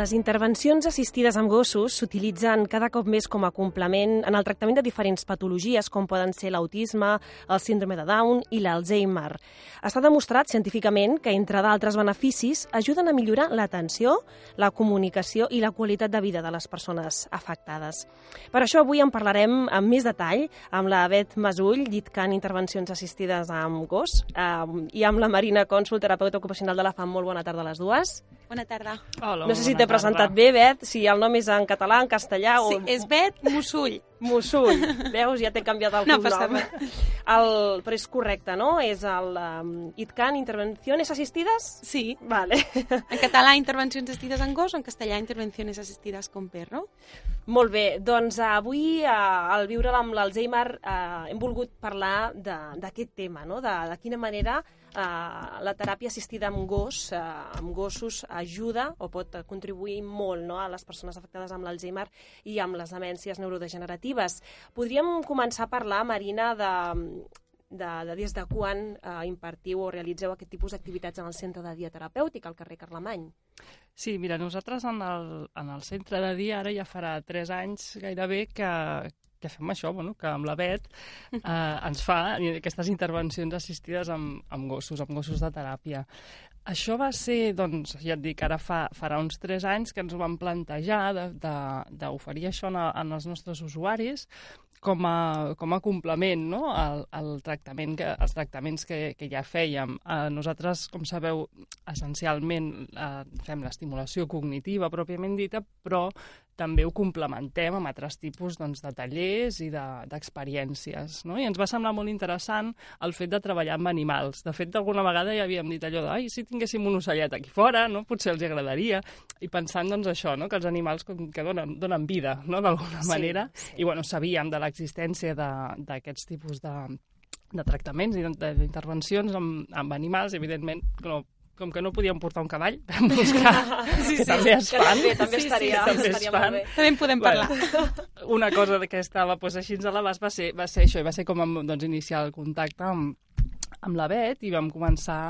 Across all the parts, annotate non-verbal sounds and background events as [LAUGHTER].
Les intervencions assistides amb gossos s'utilitzen cada cop més com a complement en el tractament de diferents patologies, com poden ser l'autisme, el síndrome de Down i l'Alzheimer. Està demostrat científicament que, entre d'altres beneficis, ajuden a millorar l'atenció, la comunicació i la qualitat de vida de les persones afectades. Per això avui en parlarem amb més detall amb la Bet Masull, llit-can intervencions assistides amb gos, eh, i amb la Marina Cònsul, terapeuta ocupacional de la FAM. Molt bona tarda a les dues. Bona tarda. Hola, No sé si t'he. Presentat bé, Bet, si el nom és en català, en castellà Sí, o... és Bet Mussull. Mussull. Veus, ja t'he canviat el No cognom. El, però és correcte, no? És el um, ITCAN, Intervenciones Asistides? Sí. Vale. En català, intervencions assistides en gos, en castellà, intervencions assistides con perro. Molt bé, doncs uh, avui, uh, al viure amb l'Alzheimer, uh, hem volgut parlar d'aquest tema, no? de, de quina manera uh, la teràpia assistida amb gos, uh, amb gossos, ajuda o pot eh, contribuir molt no? a les persones afectades amb l'Alzheimer i amb les demències neurodegeneratives. Podríem començar a parlar, Marina, de, de, de des de quan uh, impartiu o realitzeu aquest tipus d'activitats en el centre de dia terapèutic al carrer Carlemany. Sí, mira, nosaltres en el, en el centre de dia ara ja farà 3 anys gairebé que, que fem això, bueno, que amb la Bet eh, [LAUGHS] ens fa aquestes intervencions assistides amb, amb gossos, amb gossos de teràpia. Això va ser, doncs, ja et dic, ara fa, farà uns 3 anys que ens ho vam plantejar de- de- d'oferir això en, a- en els nostres usuaris com a, com a complement no? al, al tractament que, als tractaments que, que ja fèiem. Eh, nosaltres, com sabeu, essencialment eh, fem l'estimulació cognitiva pròpiament dita, però també ho complementem amb altres tipus doncs, de tallers i de- d'experiències. No? I ens va semblar molt interessant el fet de treballar amb animals. De fet, alguna vegada ja havíem dit allò de ai, si tinguéssim un ocellet aquí fora, no? potser els agradaria. I pensant doncs, això, no? que els animals com que donen, donen vida, no? d'alguna Sí, manera. sí. I bueno, sabíem de l'existència de- d'aquests tipus de, de tractaments i de- d'intervencions amb, amb animals, evidentment, no, com que no podíem portar un cavall, [LAUGHS] vam buscar, sí, que també es Que fan, també, també Sí, sí, estaria, també es estaria fan. molt bé. També en podem parlar. Bueno, [LAUGHS] una cosa que estava pues, així a l'abast va, ser, va ser això, i va ser com vam, doncs, iniciar el contacte amb, amb la Bet i vam començar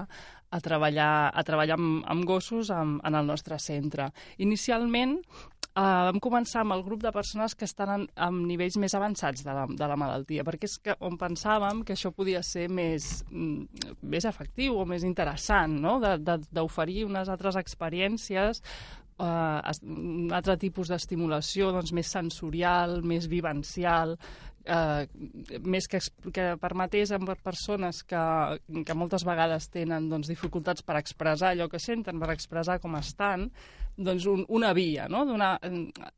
a treballar, a treballar amb, amb gossos amb, en el nostre centre. Inicialment eh, vam començar amb el grup de persones que estan en, amb nivells més avançats de la, de la malaltia, perquè és que on pensàvem que això podia ser més, mm, més efectiu o més interessant, no? D'oferir unes altres experiències uh, un altre tipus d'estimulació doncs, més sensorial, més vivencial, eh, més que, que permetés a persones que, que moltes vegades tenen doncs, dificultats per expressar allò que senten, per expressar com estan, doncs un, una via, no? Donar,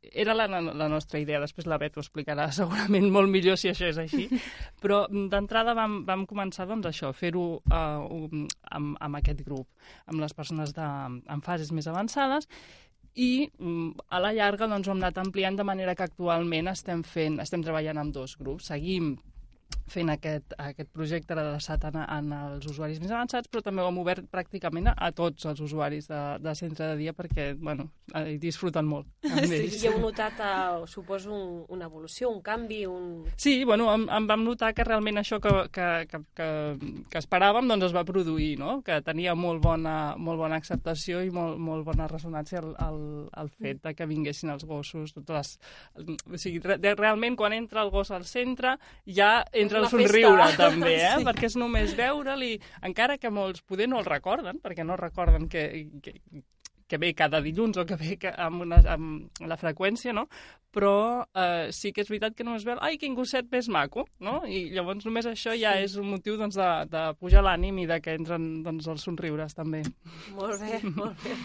era la, la nostra idea, després la Bet ho explicarà [LAUGHS] segurament molt millor si això és així, [LAUGHS] però d'entrada vam, vam començar doncs, això, fer-ho uh, amb, amb aquest grup, amb les persones de, en fases més avançades, i mm, a la llarga doncs, ho hem anat ampliant de manera que actualment estem, fent, estem treballant amb dos grups. Seguim fent aquest, aquest projecte adreçat en, en els usuaris més avançats, però també ho hem obert pràcticament a, a tots els usuaris de, de centre de dia perquè bueno, hi disfruten molt amb Sí, ells. i heu notat, uh, suposo, un, una evolució, un canvi, un... Sí, bueno, em, em vam notar que realment això que, que, que, que, que esperàvem doncs es va produir, no? que tenia molt bona, molt bona acceptació i molt, molt bona ressonància el, el, el fet de que vinguessin els gossos. Totes les... O sigui, re, realment quan entra el gos al centre ja entra el Una somriure festa. [LAUGHS] també, eh? Sí. perquè és només veure'l i encara que molts poder no el recorden, perquè no recorden que, que, que ve cada dilluns o que ve que amb, una, amb la freqüència, no? Però eh, sí que és veritat que només veu, ai, quin gosset més maco, no? I llavors només això ja és un motiu doncs, de, de pujar l'ànim i de que entren doncs, els somriures també. Molt bé, [LAUGHS] molt bé.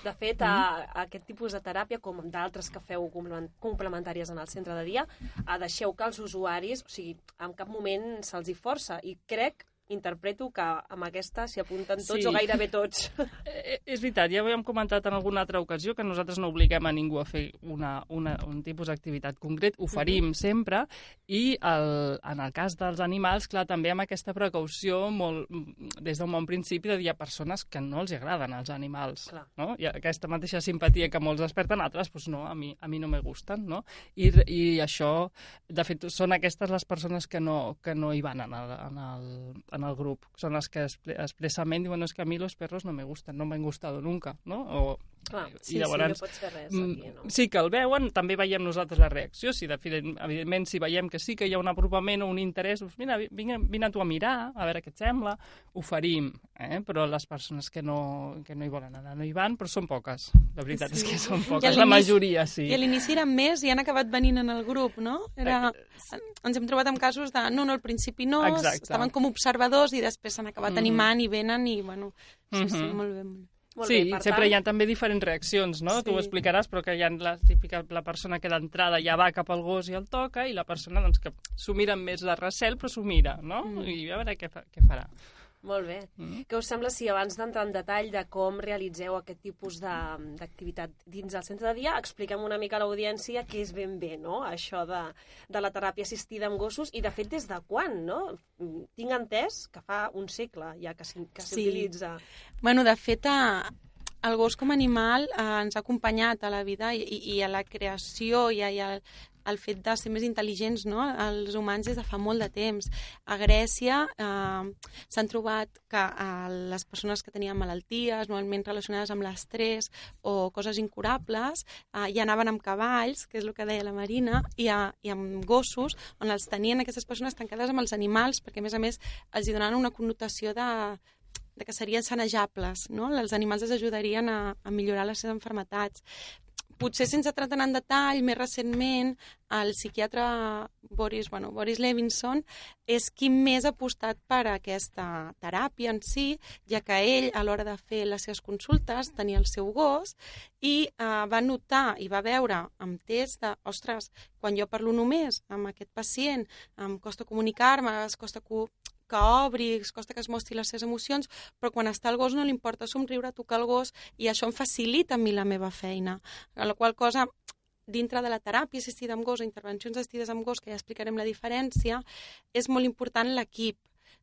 De fet, a, a aquest tipus de teràpia, com d'altres que feu complement- complementàries en el centre de dia, a deixeu que els usuaris, o sigui, en cap moment se'ls hi força. I crec, interpreto, que amb aquesta s'hi apunten tots Sí. o gairebé tots. [LAUGHS] Eh, és veritat, ja ho hem comentat en alguna altra ocasió que nosaltres no obliguem a ningú a fer una, una, un tipus d'activitat concret, oferim sempre i el, en el cas dels animals, clar, també amb aquesta precaució molt, des d'un bon principi de dir a persones que no els agraden els animals. Clar. No? I aquesta mateixa simpatia que molts desperten, altres, doncs no, a mi, a mi no me gusten. No? I, I això, de fet, són aquestes les persones que no, que no hi van en el, en el, en el grup. Són que expre- expressament diuen, no, es que a mi los perros no me gustan, no me han gustado nunca, ¿no? O Clar, I sí, llavors, sí, no pots fer res mm, aquí, no? Sí que el veuen, també veiem nosaltres la reacció. Si de, evidentment, si veiem que sí que hi ha un apropament o un interès, doncs mira, vine, vine tu a mirar, a veure què et sembla, oferim, eh? però les persones que no, que no hi volen anar no hi van, però són poques. La veritat sí. és que són I poques, la majoria sí. I a l'inici eren més i han acabat venint en el grup, no? Era... Ens hem trobat amb casos de, no, no, al principi no, Exacte. estaven com observadors i després s'han acabat Mhm. animant i venen i, bueno, sí, sí, Mhm. molt bé. Molt bé. Molt sí, bé, sempre tant, hi ha també diferents reaccions, no? Sí. Tu ho explicaràs, però que hi ha la típica la persona que d'entrada ja va cap al gos i el toca i la persona doncs, que s'ho mira amb més de recel però s'ho mira, no? Mm. I a veure què, fa, què farà. Molt bé. Mm. Què us sembla si abans d'entrar en detall de com realitzeu aquest tipus de- d'activitat dins del centre de dia, expliquem una mica a l'audiència què és ben bé, no?, això de, de la teràpia assistida amb gossos i, de fet, des de quan, no? Tinc entès que fa un segle ja que que Sí. s'utilitza. Bueno, de fet, eh, el gos com a animal eh, ens ha acompanyat a la vida i, i a la creació i, a, i al, al fet de ser més intel·ligents, no? Els humans des de fa molt de temps. A Grècia eh, s'han trobat que eh, les persones que tenien malalties, normalment relacionades amb l'estrès o coses incurables, eh, ja anaven amb cavalls, que és el que deia la Marina, i, a, i amb gossos, on els tenien aquestes persones tancades amb els animals, perquè a més a més els hi donaven una connotació de, de que serien sanejables, no? Els animals els ajudarien a, a millorar les seves enfermetats. Potser sense entrar tant en detall, més recentment, el psiquiatre Boris, bueno, Boris Levinson és qui més ha apostat per aquesta teràpia en si, ja que ell, a l'hora de fer les seves consultes, tenia el seu gos i eh, va notar i va veure amb test de, ostres, quan jo parlo només amb aquest pacient, em costa comunicar-me, es costa co que obri, costa que es mostri les seves emocions, però quan està el gos no li importa somriure, tocar el gos, i això em facilita a mi la meva feina. A la qual cosa, dintre de la teràpia assistida amb gos o intervencions assistides amb gos, que ja explicarem la diferència, és molt important l'equip.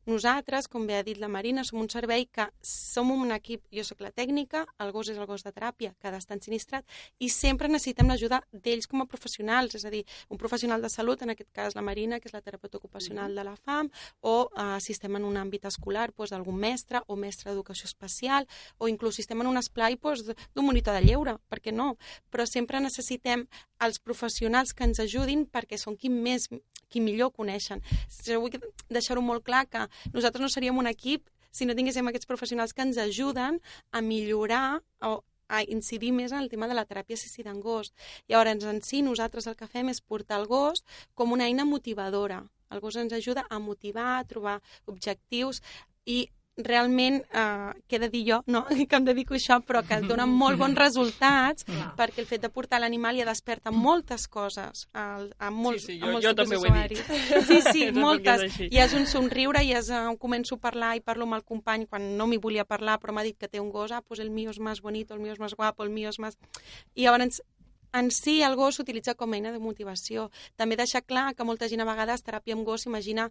Nosaltres, com bé ha dit la Marina, som un servei que som un equip, jo sóc la tècnica, el gos és el gos de teràpia, que ha d'estar ensinistrat, i sempre necessitem l'ajuda d'ells com a professionals, és a dir, un professional de salut, en aquest cas la Marina, que és la terapeuta ocupacional de la FAM, o eh, si estem en un àmbit escolar, doncs, algun mestre o mestre d'educació especial, o inclús si estem en un esplai doncs, d'un monitor de lleure, per què no? Però sempre necessitem els professionals que ens ajudin perquè són qui més qui millor coneixen. Jo vull deixar-ho molt clar que nosaltres no seríem un equip si no tinguéssim aquests professionals que ens ajuden a millorar o a incidir més en el tema de la teràpia assistida en gos. Llavors, en si, nosaltres el que fem és portar el gos com una eina motivadora. El gos ens ajuda a motivar, a trobar objectius i realment, eh, què he de dir jo, no, [LAUGHS] que em dedico a això, però que dona molt bons resultats Clar. perquè el fet de portar l'animal ja desperta moltes coses a, a molts, Sí, sí, a jo- molts jo també ho he dit. Sí, sí, [LAUGHS] moltes. I és un somriure i és, uh, començo a parlar i parlo amb el company quan no m'hi volia parlar, però m'ha dit que té un gos, ah, pues el mío és més bonito, el mío és més guapo, el mío és més... I llavors en si el gos s'utilitza com a eina de motivació. També deixar clar que molta gent a vegades teràpia amb gos s'imagina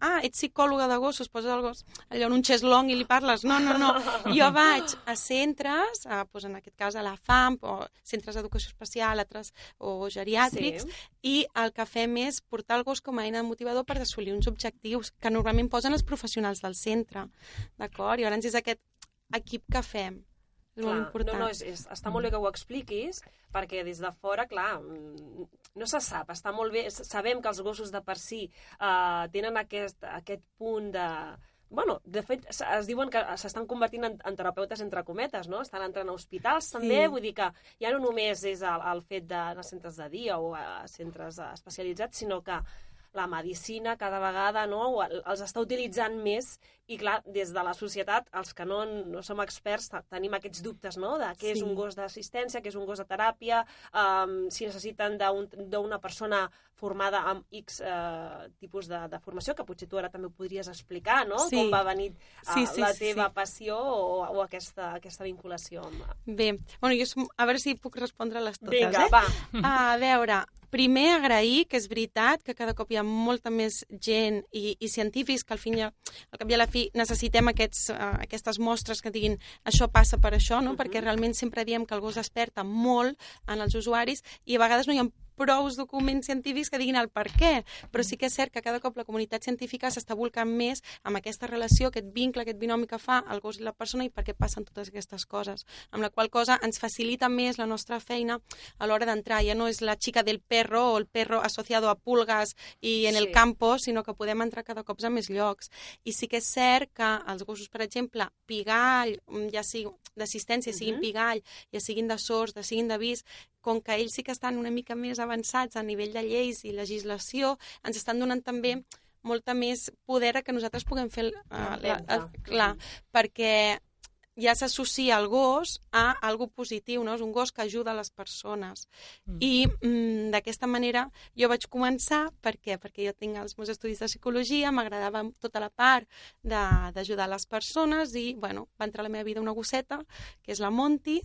ah, ets psicòloga de gossos, poses el gos allò en un xeslong i li parles. No, no, no. Jo [LAUGHS] vaig a centres, a, doncs en aquest cas a la FAM, o centres d'educació especial, altres, o geriàtrics, Sí. i el que fem és portar el gos com a eina de motivador per assolir uns objectius que normalment posen els professionals del centre. D'acord? I llavors és aquest equip que fem. És molt Clar, important. No, no, és, és, està molt bé que ho expliquis, perquè des de fora, clar, mm, no se sap, està molt bé, sabem que els gossos de per si uh, tenen aquest, aquest punt de... Bueno, de fet, es diuen que s'estan convertint en, en terapeutes entre cometes, no? Estan entrant a hospitals Sí. també, vull dir que ja no només és el, el fet a centres de dia o a centres especialitzats, sinó que la medicina cada vegada no, els està utilitzant més i clar, des de la societat, els que no, no som experts te- tenim aquests dubtes no? de què és Sí. un gos d'assistència, què és un gos de teràpia, um, si necessiten d'un- d'una persona formada amb X eh, tipus de, de formació, que potser tu ara també ho podries explicar, no? Sí. Com va venir uh, Sí, sí, la teva sí. passió o, o aquesta, aquesta vinculació amb... Bé, bueno, jo som... a veure si puc respondre-les totes, Vinga, eh? va. A veure, primer agrair que és veritat que cada cop hi ha molta més gent i, i científics que al, fin al cap i a la fi necessitem aquests, uh, aquestes mostres que diguin això passa per això, no? Mhm. perquè realment sempre diem que el gos desperta molt en els usuaris i a vegades no hi ha prou documents científics que diguin el per què, però sí que és cert que cada cop la comunitat científica s'està volcant més amb aquesta relació, aquest vincle, aquest binomi que fa el gos i la persona i per què passen totes aquestes coses. Amb la qual cosa ens facilita més la nostra feina a l'hora d'entrar. Ja no és la xica del perro o el perro associado a pulgas i en sí. el campo, sinó que podem entrar cada cop a més llocs. I sí que és cert que els gossos, per exemple, pigall, ja sigui d'assistència, uh -huh. siguin pigall, ja siguin de sords, ja siguin d'avís, com que ells sí que estan una mica més avançats a nivell de lleis i legislació, ens estan donant també molta més poder a que nosaltres puguem fer... El, el, el, el, clar, perquè ja s'associa el gos a algo positiu, no? És un gos que ajuda a les persones. Mm. I mm, d'aquesta manera jo vaig començar, per què? Perquè jo tinc els meus estudis de psicologia, m'agradava tota la part d'ajudar les persones i, bueno, va entrar a la meva vida una gosseta, que és la Monty,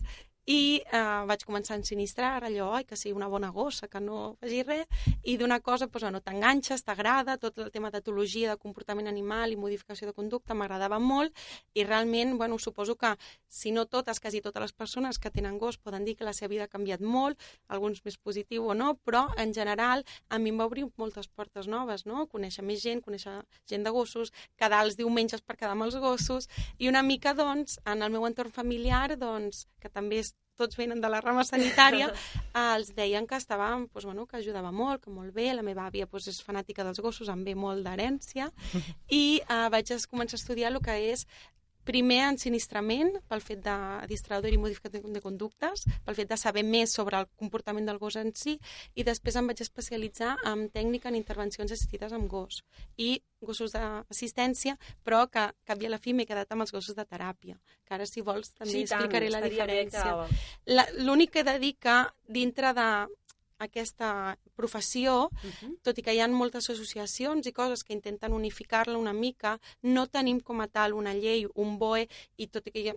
i eh, vaig començar a ensinistrar allò, ai, que sigui una bona gossa, que no faci res, i d'una cosa, doncs, bueno, t'enganxes, t'agrada, tot el tema d'etologia, de comportament animal i modificació de conducta m'agradava molt, i realment, bueno, suposo que, si no totes, quasi totes les persones que tenen gos poden dir que la seva vida ha canviat molt, alguns més positiu o no, però, en general, a mi em va obrir moltes portes noves, no? Conèixer més gent, conèixer gent de gossos, quedar els diumenges per quedar amb els gossos, i una mica, doncs, en el meu entorn familiar, doncs, que també és tots venen de la rama sanitària, [LAUGHS] els deien que estava, doncs, bueno, que ajudava molt, que molt bé, la meva àvia doncs, és fanàtica dels gossos, em ve molt d'herència, [LAUGHS] i eh, vaig començar a estudiar el que és primer ensinistrament pel fet de distrador i modificació de conductes, pel fet de saber més sobre el comportament del gos en si i després em vaig especialitzar en tècnica en intervencions assistides amb gos i gossos d'assistència, però que cap i a la fi m'he quedat amb els gossos de teràpia, que ara si vols també sí, explicaré tant, la diferència. L'únic que he de dir que dintre de aquesta professió, uh -huh. tot i que hi ha moltes associacions i coses que intenten unificar-la una mica, no tenim com a tal una llei, un BOE, i tot i que jo,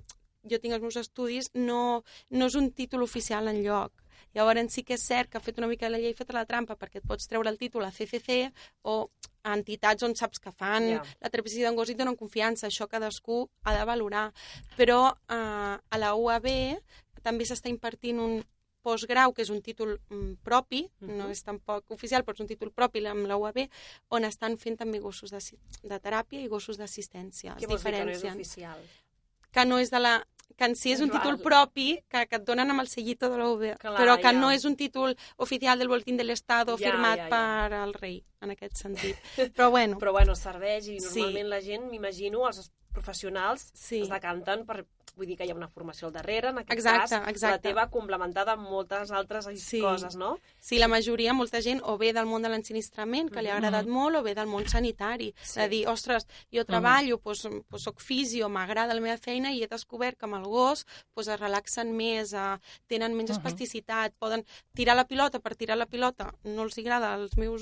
jo tinc els meus estudis, no, no és un títol oficial en lloc. Llavors sí que és cert que ha fet una mica la llei feta la trampa perquè et pots treure el títol a CCC o a entitats on saps que fan yeah. la terapia d'en gos i donen confiança, això cadascú ha de valorar. Però eh, a la UAB també s'està impartint un, postgrau, que és un títol mm, propi, uh -huh. no és tampoc oficial, però és un títol propi amb la UAB, on estan fent també gossos de, de teràpia i gossos d'assistència. Què vols dir que no és oficial? Que no és de la que en si és un títol propi que, que et donen amb el sellito de l'UAB, però que ja. no és un títol oficial del Boletín de l'Estado ja, firmat ja, ja. per el rei, en aquest sentit. Però bueno, [LAUGHS] però bueno serveix i normalment sí. la gent, m'imagino, els professionals sí. es decanten per vull dir que hi ha una formació al darrere, en aquest exacte, cas, exacte. la teva complementada amb moltes altres sí. coses, no? Sí, la majoria, molta gent, o ve del món de l'ensinistrament, que li ha agradat mm -hmm. molt, o ve del món sanitari. Sí. De dir, ostres, jo treballo, mm -hmm. doncs, doncs soc fisio, m'agrada la meva feina i he descobert que amb el gos doncs, es relaxen més, eh, tenen menys mm -hmm. espasticitat, poden tirar la pilota per tirar la pilota, no els agrada als meus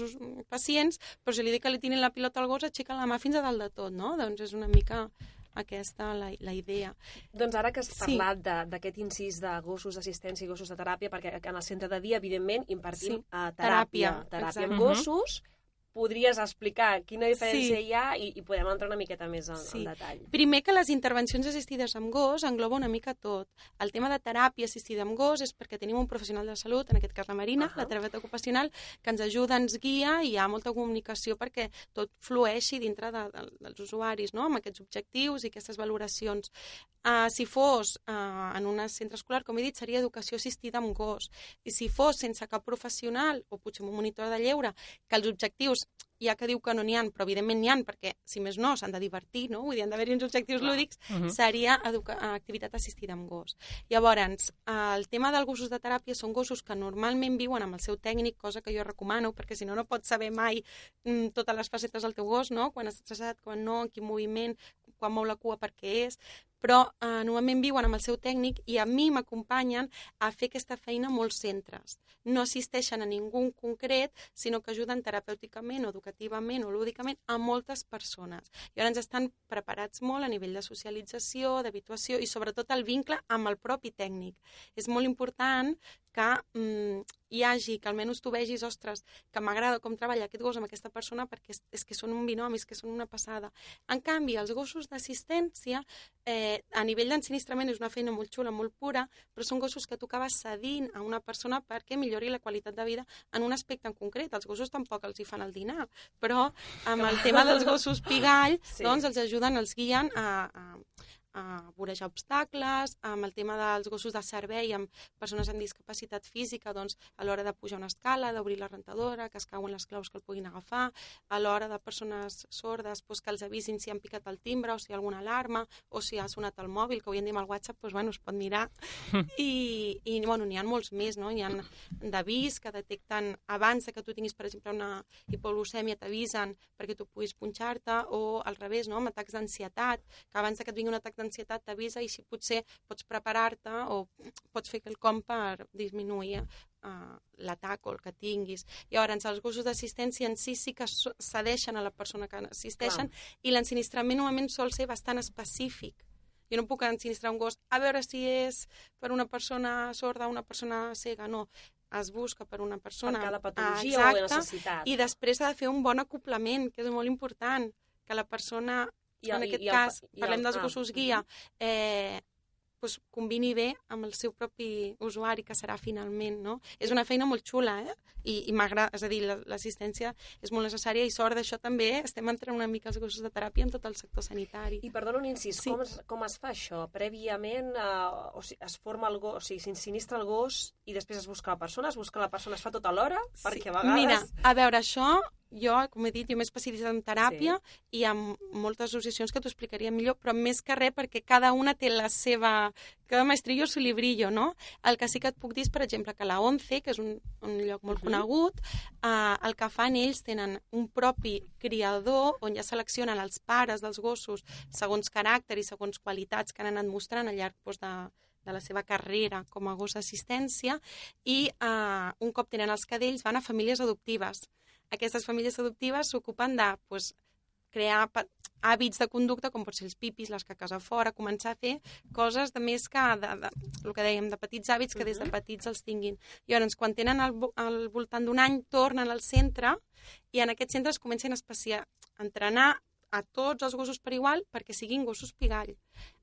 pacients, però si li dic que li tirin la pilota al gos, aixeca la mà fins a dalt de tot, no? Doncs és una mica aquesta la, la idea. Doncs ara que has parlat sí. d'aquest incís de gossos d'assistència i gossos de teràpia, perquè en el centre de dia, evidentment, impartim sí. uh, teràpia, teràpia, teràpia amb gossos, podries explicar quina diferència sí. hi ha i, i podem entrar una miqueta més en, sí. en detall. Primer que les intervencions assistides amb gos engloba una mica tot. El tema de teràpia assistida amb gos és perquè tenim un professional de salut, en aquest cas la Marina, uh -huh. la terapeuta ocupacional, que ens ajuda, ens guia i hi ha molta comunicació perquè tot flueixi dintre de, de, dels usuaris, no? amb aquests objectius i aquestes valoracions. Uh, si fos uh, en un centre escolar, com he dit, seria educació assistida amb gos. I si fos sense cap professional o potser un monitor de lleure, que els objectius ja que diu que no n'hi han, però evidentment n'hi han perquè, si més no, s'han de divertir, no? Vull dir, han d'haver-hi uns objectius lúdics, uh -huh. seria activitat assistida amb gos. Llavors, el tema dels gossos de teràpia són gossos que normalment viuen amb el seu tècnic, cosa que jo recomano, perquè si no, no pots saber mai mm, totes les facetes del teu gos, no? Quan està estressat, quan no, en quin moviment, quan mou la cua per què és, però eh, normalment viuen amb el seu tècnic i a mi m'acompanyen a fer aquesta feina molts centres. No assisteixen a ningú concret, sinó que ajuden terapèuticament educativament o lúdicament a moltes persones. I ara ens estan preparats molt a nivell de socialització, d'habituació i sobretot el vincle amb el propi tècnic. És molt important que mm, hi hagi, que almenys tu vegis, ostres, que m'agrada com treballa aquest gos amb aquesta persona perquè és, és que són un binomi, és que són una passada. En canvi, els gossos d'assistència, eh, a nivell d'ensinistrament és una feina molt xula, molt pura, però són gossos que tu acabes cedint a una persona perquè millori la qualitat de vida en un aspecte en concret. Els gossos tampoc els hi fan el dinar, però amb el tema dels gossos pigall, sí. doncs els ajuden, els guien a, a, a vorejar obstacles, amb el tema dels gossos de servei amb persones amb discapacitat física, doncs a l'hora de pujar una escala, d'obrir la rentadora, que es cauen les claus que el puguin agafar, a l'hora de persones sordes doncs, que els avisin si han picat el timbre o si hi ha alguna alarma o si ha sonat el mòbil, que avui en dia amb el WhatsApp doncs, bueno, es pot mirar. [LAUGHS] I, i bueno, n'hi ha molts més, no? N'hi ha d'avís que detecten abans que tu tinguis, per exemple, una hipoglucèmia, t'avisen perquè tu puguis punxar-te, o al revés, no? amb atacs d'ansietat, que abans que et vingui un atac d'ansietat t'avisa i si potser pots preparar-te o pots fer quelcom per disminuir uh, l'atac o el que tinguis. Llavors, els gossos d'assistència en si sí que cedeixen a la persona que assisteixen Clar. i l'ensinistrament normalment sol ser bastant específic. Jo no puc ensinistrar un gos a veure si és per una persona sorda o una persona cega, no es busca per una persona. Per cada patologia exacte, o necessitat. I després ha de fer un bon acoplament, que és molt important, que la persona i, en aquest i, cas, i parlem dels gossos guia, eh, pues, combini bé amb el seu propi usuari, que serà finalment, no? És una feina molt xula, eh? I, i m'agrada, és a dir, l'assistència és molt necessària i sort d'això també estem entrant una mica els gossos de teràpia en tot el sector sanitari. I perdona un incís, sí. com, es, com es fa això? Prèviament eh, o sigui, es forma el gos, o sigui, s'insiniestra el gos i després es busca la persona, es busca la persona, es fa tot alhora? Sí. Perquè a vegades... Mira, a veure, això jo, com he dit, jo m'he especialitzat en teràpia sí. i amb moltes associacions que t'ho explicaria millor, però més que res perquè cada una té la seva... Cada maestrillo su librillo, no? El que sí que et puc dir és, per exemple, que la ONCE, que és un, un lloc molt uh -huh. conegut, eh, el que fan ells tenen un propi criador on ja seleccionen els pares dels gossos segons caràcter i segons qualitats que han anat mostrant al llarg doncs, de, de la seva carrera com a gos d'assistència i eh, un cop tenen els cadells van a famílies adoptives aquestes famílies adoptives s'ocupen de pues, crear hàbits de conducta, com pot ser els pipis, les caques a fora, començar a fer coses de més que, de, de, el que dèiem, de petits hàbits que des de petits els tinguin. I llavors, quan tenen al, al voltant d'un any, tornen al centre i en aquest centre es comencen a, especiar, a entrenar a tots els gossos per igual perquè siguin gossos pigall.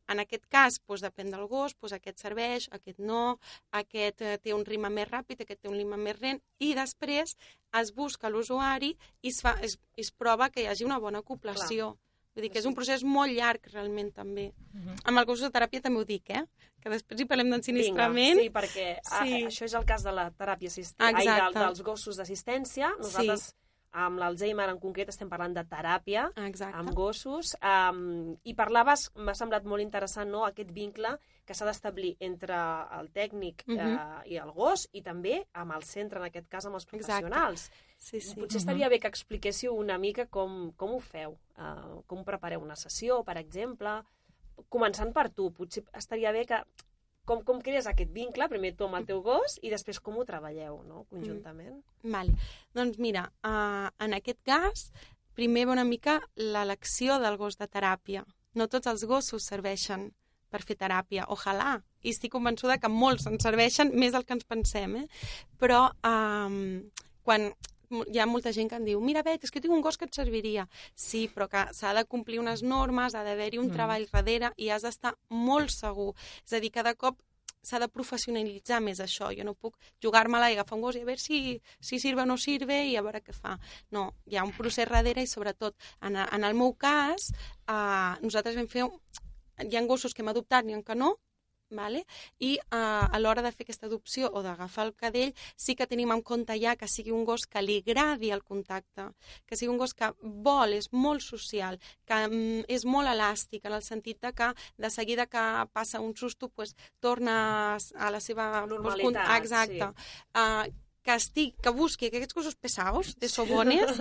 En aquest cas, doncs, depèn del gos, doncs, aquest serveix, aquest no, aquest eh, té un ritme més ràpid, aquest té un ritme més lent, i després es busca l'usuari i es, fa, es, es prova que hi hagi una bona acoplació. Clar. Vull dir que és un procés molt llarg, realment, també. Uh -huh. Amb el gossos de teràpia també ho dic, eh? Que després hi parlem d'ensinistrament. Sí, perquè ah, sí. A, això és el cas de la teràpia assistent, ai, del, dels gossos d'assistència. Nosaltres sí amb l'Alzheimer en concret estem parlant de teràpia Exacte. amb gossos. Um, I parlaves, m'ha semblat molt interessant, no?, aquest vincle que s'ha d'establir entre el tècnic uh -huh. uh, i el gos i també amb el centre, en aquest cas amb els professionals. Exacte. Sí, sí. Potser estaria bé que expliquéssiu una mica com, com ho feu, uh, com prepareu una sessió, per exemple, començant per tu. Potser estaria bé que com, com crees aquest vincle, primer tu amb el teu gos, i després com ho treballeu, no?, conjuntament. Mm. Vale. Doncs mira, uh, en aquest cas, primer va una mica l'elecció del gos de teràpia. No tots els gossos serveixen per fer teràpia, ojalà, i estic convençuda que molts ens serveixen més del que ens pensem, eh? però um, quan hi ha molta gent que em diu mira, Bet, és que tinc un gos que et serviria. Sí, però que s'ha de complir unes normes, ha d'haver-hi un mm. treball darrere i has d'estar molt segur. És a dir, cada cop s'ha de professionalitzar més això. Jo no puc jugar-me-la i agafar un gos i a veure si, si sirve o no sirve i a veure què fa. No, hi ha un procés darrere i sobretot en, en el meu cas eh, nosaltres vam fer... Hi ha gossos que hem adoptat, n'hi ha que no, Vale? I uh, a l'hora de fer aquesta adopció o d'agafar el cadell sí que tenim en compte ja que sigui un gos que li agradi el contacte, que sigui un gos que vol, és molt social, que um, és molt elàstic en el sentit de que de seguida que passa un susto pues, torna a la seva... Normalitat, exacte. Sí. Uh, que, estic, que busqui aquests gossos pesaus, de sobones,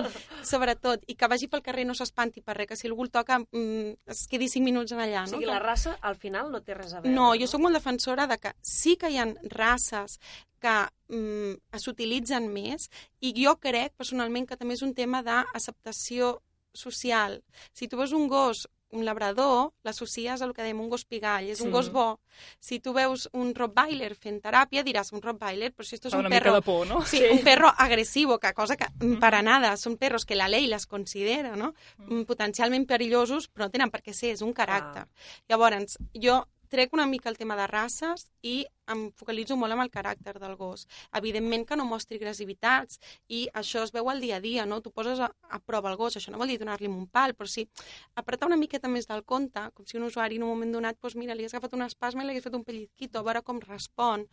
sobretot, i que vagi pel carrer no s'espanti per res, que si algú el toca mm, es quedi 5 minuts en allà. No? O sigui, la raça al final no té res a veure. No, jo sóc molt defensora de que sí que hi ha races que mm, s'utilitzen més i jo crec personalment que també és un tema d'acceptació social. Si tu veus un gos un labrador l'associes a el que dèiem un gos pigall, és Sí. un gos bo. Si tu veus un rottweiler fent teràpia, diràs un rottweiler, però si esto és un una perro... de por, no? Sí, un perro agresivo, que cosa que mm, para nada, són perros que la ley les considera, no? Mm, Potencialment perillosos, però no tenen per què ser, és un caràcter. Llavors, jo trec una mica el tema de races i em focalitzo molt en el caràcter del gos. Evidentment que no mostri agressivitats i això es veu al dia a dia, no? Tu poses a, a prova el gos, això no vol dir donar-li un pal, però sí apretar una miqueta més del compte, com si un usuari en un moment donat, doncs mira, li has agafat una espasma i li hagués fet un pellizquito, a veure com respon.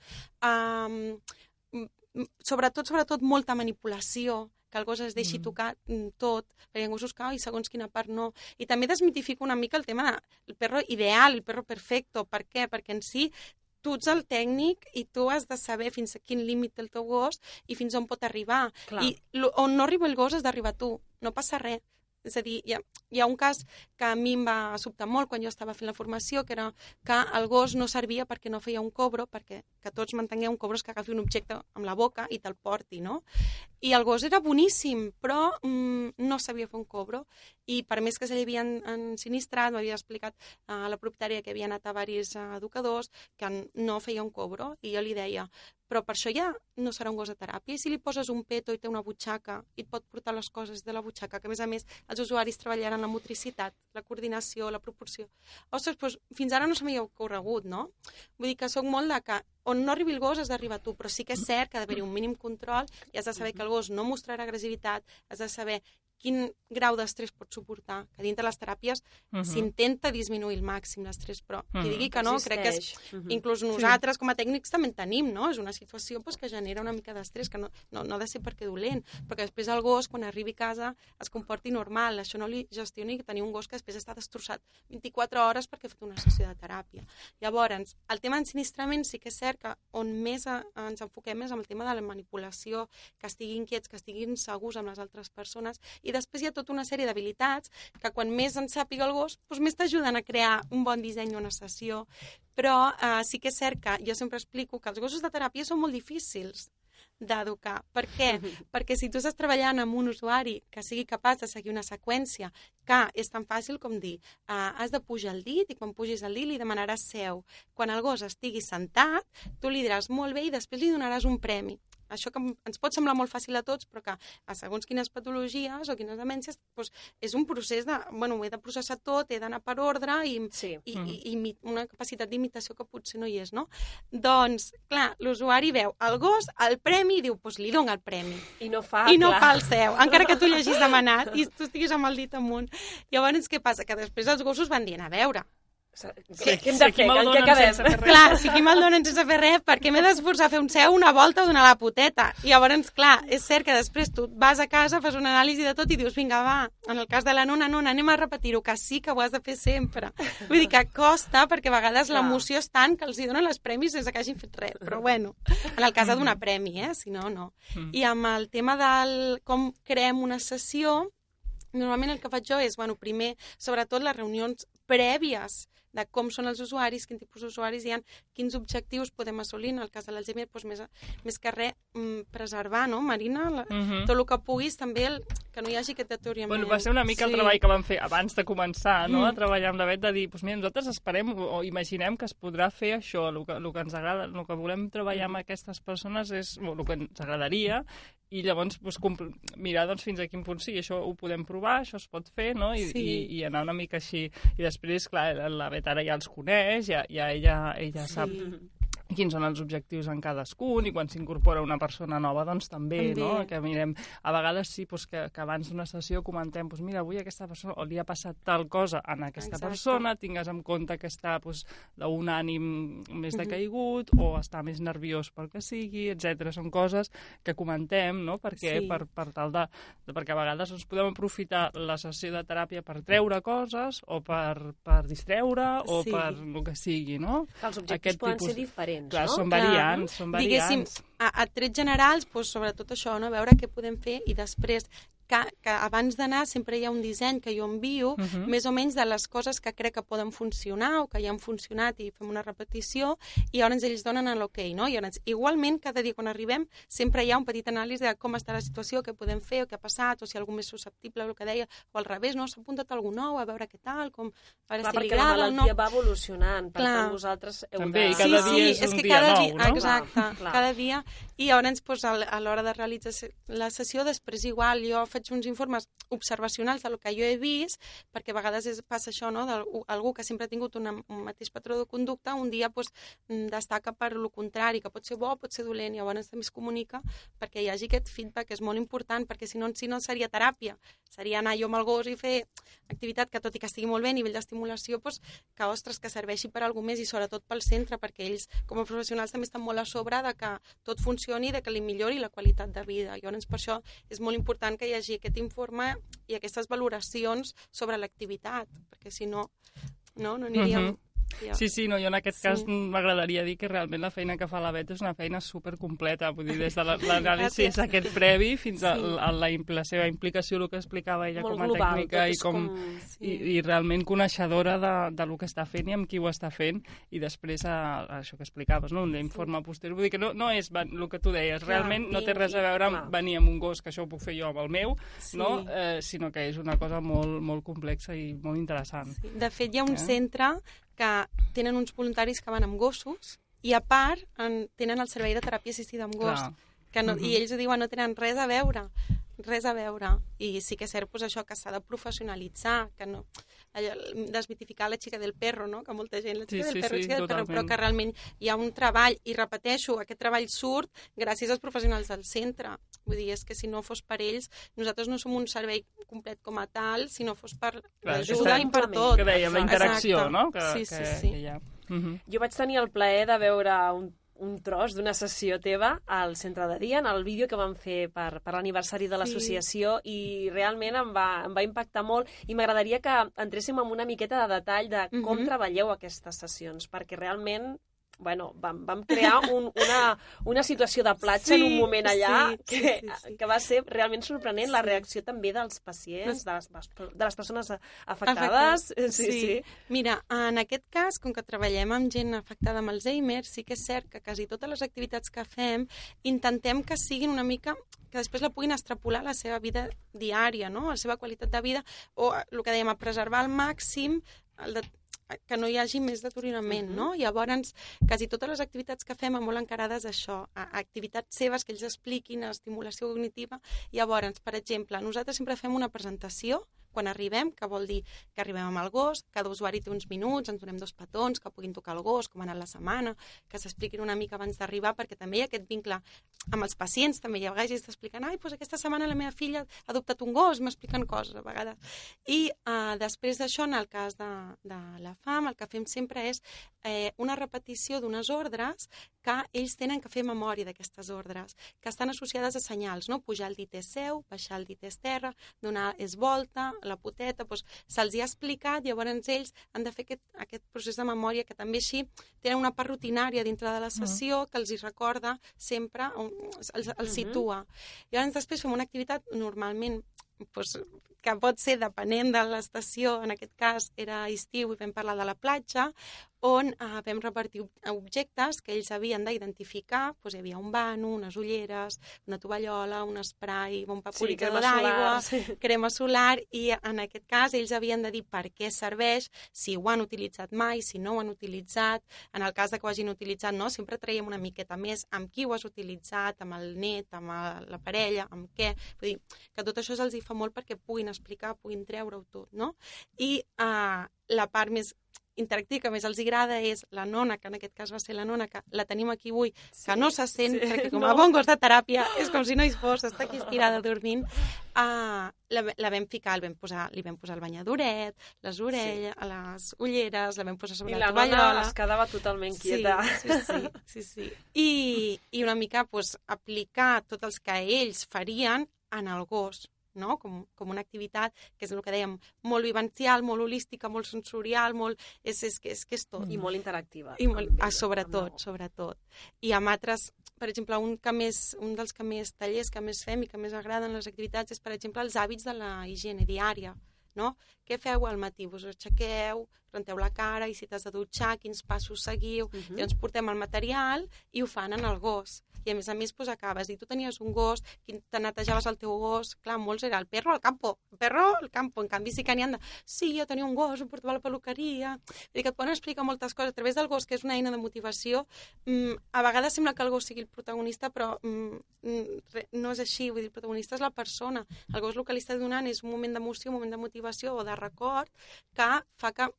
Um, sobretot, sobretot, molta manipulació, que el gos es deixi Mm. tocar mm, tot, perquè hi ha gossos que, ai, segons quina part no. I també desmitifico una mica el tema del perro ideal, el perro perfecto. Per què? Perquè en si tu ets el tècnic i tu has de saber fins a quin límit té el teu gos i fins on pot arribar. Clar. I on no arriba el gos has d'arribar tu. No passa res. És a dir, hi ha, hi ha un cas que a mi em va sobtar molt quan jo estava fent la formació, que era que el gos no servia perquè no feia un cobro, perquè que tots mantengueu un cobro és que agafi un objecte amb la boca i te'l porti, no? I el gos era boníssim, però mm, no sabia fer un cobro. I per més que se li havien ensinistrat, m'havia explicat a la propietària que havia anat a diversos educadors que no feia un cobro. I jo li deia, però per això ja no serà un gos de teràpia. I si li poses un peto i té una butxaca i et pot portar les coses de la butxaca, que a més a més els usuaris treballaran la motricitat, la coordinació, la proporció. Ostres, doncs fins ara no se m'havia ocorregut, no? Vull dir que sóc molt de que on no arribi el gos has d'arribar tu, però sí que és cert que ha d'haver-hi un mínim control i has de saber que el gos no mostrarà agressivitat, has de saber quin grau d'estrès pot suportar, que dintre les teràpies Mhm. s'intenta disminuir al màxim l'estrès, però qui Mhm. digui que no, crec que és Existeix. Mhm. Inclús nosaltres, com a tècnics, també en tenim, no? És una situació pues, que genera una mica d'estrès, que no, no, no ha de ser perquè dolent, perquè després el gos, quan arribi a casa, es comporti normal. Això no li gestioni tenir un gos que després està destrossat 24 hores perquè ha fet una sessió de teràpia. Llavors, el tema d'ensinistrament sí que és cert que on més eh, ens enfoquem és amb el tema de la manipulació, que estiguin quiets, que estiguin segurs amb les altres persones, i després hi ha tota una sèrie d'habilitats que quan més en sàpiga el gos, doncs més t'ajuden a crear un bon disseny d'una sessió, però eh, sí que és cert que jo sempre explico que els gossos de teràpia són molt difícils d'educar. Per què? [LAUGHS] Perquè si tu estàs treballant amb un usuari que sigui capaç de seguir una seqüència que és tan fàcil com dir uh, has de pujar el dit i quan pugis el dit li demanaràs seu. Quan el gos estigui sentat, tu li diràs molt bé i després li donaràs un premi. Això que ens pot semblar molt fàcil a tots, però que a segons quines patologies o quines demències, doncs és un procés de... Bueno, ho he de processar tot, he d'anar per ordre i, Sí. i, Mhm. i, i una capacitat d'imitació que potser no hi és, no? Doncs, clar, l'usuari veu el gos, el premi, i diu, doncs li dona el premi. I no fa, I no clar. fa el seu, encara que tu li hagis demanat [LAUGHS] i tu estiguis amb el dit amunt. Llavors, què passa? Que després els gossos van dient, a veure, Sí, què hem de fer? me'l En què donen quedem? sense fer res. clar, si aquí me'l donen sense fer res, per què m'he d'esforçar a fer un seu, una volta o donar la puteta? I llavors, clar, és cert que després tu vas a casa, fas una anàlisi de tot i dius, vinga, va, en el cas de la nona, nona, anem a repetir-ho, que sí que ho has de fer sempre. Vull dir que costa, perquè a vegades l'emoció és tant que els hi donen els premis sense que hagin fet res. Però bueno, en el cas de donar premi, eh? Si no, no. Mm. I amb el tema del com creem una sessió, normalment el que faig jo és, bueno, primer, sobretot les reunions prèvies de com són els usuaris, quin tipus d'usuaris hi ha, quins objectius podem assolir. En el cas de l'Alzheimer, doncs més, més que res, mm, preservar, no, Marina? La, Mhm. Tot el que puguis, també, el, que no hi hagi aquest deteriorament. Bueno, va ser una mica el Sí. treball que vam fer abans de començar no? Mm. a treballar amb la Bet, de dir, doncs mira, nosaltres esperem o, imaginem que es podrà fer això, el que, el que ens agrada, el que volem treballar amb aquestes persones és o, el que ens agradaria i llavors compl- mirar doncs, fins a quin punt sí, això ho podem provar, això es pot fer, no? I, Sí. i, i anar una mica així. I després, clar, la Bet ara ja els coneix, ja, ja ella, ella sap quins són els objectius en cadascun i quan s'incorpora una persona nova doncs també, També. no? que mirem, a vegades sí doncs, que, que abans d'una sessió comentem doncs, mira, avui aquesta persona o li ha passat tal cosa en aquesta Exacte. persona, tingues en compte que està doncs, d'un ànim més decaigut o està més nerviós pel que sigui, etc. Són coses que comentem, no? Perquè, Sí. per, per tal de, de, perquè a vegades ens podem aprofitar la sessió de teràpia per treure coses o per, per distreure o Sí. per el que sigui, no? Que els objectius Aquest poden tipus- ser diferents, Clar, no? són Clar. variants, són Diguéssim, variants. a, a trets generals, doncs, sobretot això, no? veure què podem fer i després que, que abans d'anar sempre hi ha un disseny que jo envio, uh Mhm. -huh. més o menys de les coses que crec que poden funcionar o que ja han funcionat i fem una repetició, i llavors ells donen l'ok, no? I llavors, igualment, cada dia quan arribem, sempre hi ha un petit anàlisi de com està la situació, què podem fer, o què ha passat, o si algú més susceptible, el que deia, o al revés, no? S'ha apuntat algú nou, a veure què tal, com, a veure Clar, si li perquè la agrada o no. malaltia va evolucionant, per Clar. tant vosaltres heu També, de... i cada sí, dia sí, és és un que dia cada nou, dia, no? Exacte, Clar, cada dia. I llavors, doncs, a l'hora de realitzar la sessió, després igual jo faig uns informes observacionals del que jo he vist, perquè a vegades és, passa això, no?, d'algú que sempre ha tingut una, un mateix patró de conducta, un dia doncs, mm, destaca per lo contrari, que pot ser bo, pot ser dolent, i llavors també es comunica perquè hi hagi aquest feedback, que és molt important, perquè si no, si no seria teràpia, seria anar jo amb el gos i fer activitat que tot i que estigui molt bé a nivell d'estimulació, doncs, que, ostres, que serveixi per a algú més i sobretot pel centre, perquè ells, com a professionals, també estan molt a sobre de que tot funcioni de que li millori la qualitat de vida. Llavors, per això és molt important que hi hagi aquest informe i aquestes valoracions sobre l'activitat, perquè si no, no, no aniríem... Mhm. Ja. Sí, sí, no, jo en aquest Sí. cas m'agradaria dir que realment la feina que fa la Bet és una feina supercompleta, vull dir, des de la- l'anàlisi [LAUGHS] Gràcies. aquest previ fins a, Sí. a la, impl- la seva implicació, el que explicava ella Molt com a global, tècnica i, com, com- i, i realment coneixedora de, de lo que està fent i amb qui ho està fent i després a, a això que explicaves, no? un informe posterior, vull dir que no, no és el que tu deies, Clar, realment no té res a veure amb venir amb un gos, que això ho puc fer jo amb el meu, Sí. no? eh, sinó que és una cosa molt, molt complexa i molt interessant. Sí. De fet, hi ha un Eh? centre que tenen uns voluntaris que van amb gossos i a part en, tenen el servei de teràpia assistida amb gos. Clar. Que no, Mhm. I ells ho diuen, no tenen res a veure, res a veure. I sí que és cert pues, això que s'ha de professionalitzar, que no allò, desmitificar la xica del perro, no? que molta gent, la Sí, xica sí, del perro, sí, la xica del perro, però que realment hi ha un treball, i repeteixo, aquest treball surt gràcies als professionals del centre. Vull dir, és que si no fos per ells, nosaltres no som un servei complet com a tal, si no fos per l'ajuda i per tot. Que dèiem, la interacció, Exacte. no? Que, Sí, que, sí, sí. que hi ha. Mhm. Jo vaig tenir el plaer de veure un, un tros d'una sessió teva al centre de dia, en el vídeo que vam fer per, per l'aniversari de l'associació, i realment em va, em va impactar molt, i m'agradaria que entréssim en una miqueta de detall de com Mhm. treballeu aquestes sessions, perquè realment bueno, vam, vam crear [LAUGHS] un, una, una situació de platja Sí, en un moment allà sí, sí, que, sí, sí. que va ser realment sorprenent, la Sí. reacció també dels pacients, de les, de les persones afectades. Afectades. [LAUGHS] Sí, sí. Mira, en aquest cas, com que treballem amb gent afectada amb Alzheimer, sí que és cert que quasi totes les activitats que fem intentem que siguin una mica que després la puguin extrapolar a la seva vida diària, no? a la seva qualitat de vida, o el que dèiem, a preservar al màxim el de, que no hi hagi més deteriorament, Mhm. no? Llavors, quasi totes les activitats que fem molt encarades a això, a, a activitats seves que ells expliquin, a estimulació cognitiva. Llavors, per exemple, nosaltres sempre fem una presentació quan arribem, que vol dir que arribem amb el gos, cada usuari té uns minuts, ens donem dos petons, que puguin tocar el gos, com ha anat la setmana, que s'expliquin una mica abans d'arribar, perquè també hi ha aquest vincle amb els pacients, també hi ha vegades que t'expliquen ai, doncs aquesta setmana la meva filla ha adoptat un gos, m'expliquen coses a vegades. I uh, després d'això, en el cas de, de la FAM, el que fem sempre és eh, una repetició d'unes ordres que ells tenen que fer memòria d'aquestes ordres, que estan associades a senyals, no? Pujar el dit és seu, baixar el dit és terra, donar és volta, la poteta, doncs se'ls hi ha explicat, llavors ells han de fer aquest, aquest procés de memòria que també així tenen una part rutinària dintre de la sessió que els hi recorda sempre, on, els, els Mhm. situa. Llavors després fem una activitat normalment doncs, que pot ser depenent de l'estació, en aquest cas era estiu i vam parlar de la platja, on eh, vam repartir ob- objectes que ells havien d'identificar, doncs hi havia un vano, unes ulleres, una tovallola, un spray, un vaporitzador crema d'aigua, sí. crema solar, i en aquest cas ells havien de dir per què serveix, si ho han utilitzat mai, si no ho han utilitzat, en el cas de que ho hagin utilitzat, no, sempre traiem una miqueta més amb qui ho has utilitzat, amb el net, amb el- la parella, amb què, vull dir, que tot això se'ls hi fa molt perquè puguin explicar, puguin treure-ho tot, no? I uh, la part més interactiva que més els agrada és la nona, que en aquest cas va ser la nona, que la tenim aquí avui, sí, que no se sent, sí, perquè com [LAUGHS] no. a bon gos de teràpia és com si no hi fos, està aquí estirada dormint, uh, la, la vam ficar, el vam posar, li vam posar el banyadoret, les orelles, sí. les ulleres, la vam posar sobre I la, la nona tovallola. es quedava totalment quieta. Sí, sí, sí. sí, sí. I, I una mica pues, aplicar tots els que ells farien en el gos, no? com, com una activitat que és el que dèiem, molt vivencial, molt holística, molt sensorial, molt... És, és, és, és que és tot. I molt interactiva. I molt, ah, sobretot, sobretot. I amb altres, per exemple, un, que més, un dels que més tallers que més fem i que més agraden les activitats és, per exemple, els hàbits de la higiene diària. No? Què feu al matí? Vos aixequeu, renteu la cara i si t'has de dutxar, quins passos seguiu. Uh -huh. Llavors portem el material i ho fan en el gos. I a més a més pues, acabes, i tu tenies un gos, te netejaves el teu gos, clar, molts era el perro al campo, el perro al campo, en canvi sí que n'hi han de, sí, jo tenia un gos, em portava a la peluqueria, vull dir que et poden explicar moltes coses a través del gos, que és una eina de motivació, mm, a vegades sembla que el gos sigui el protagonista, però mm, mm no és així, vull dir, el protagonista és la persona, el gos el que li està donant és un moment d'emoció, un moment de motivació o de record que fa que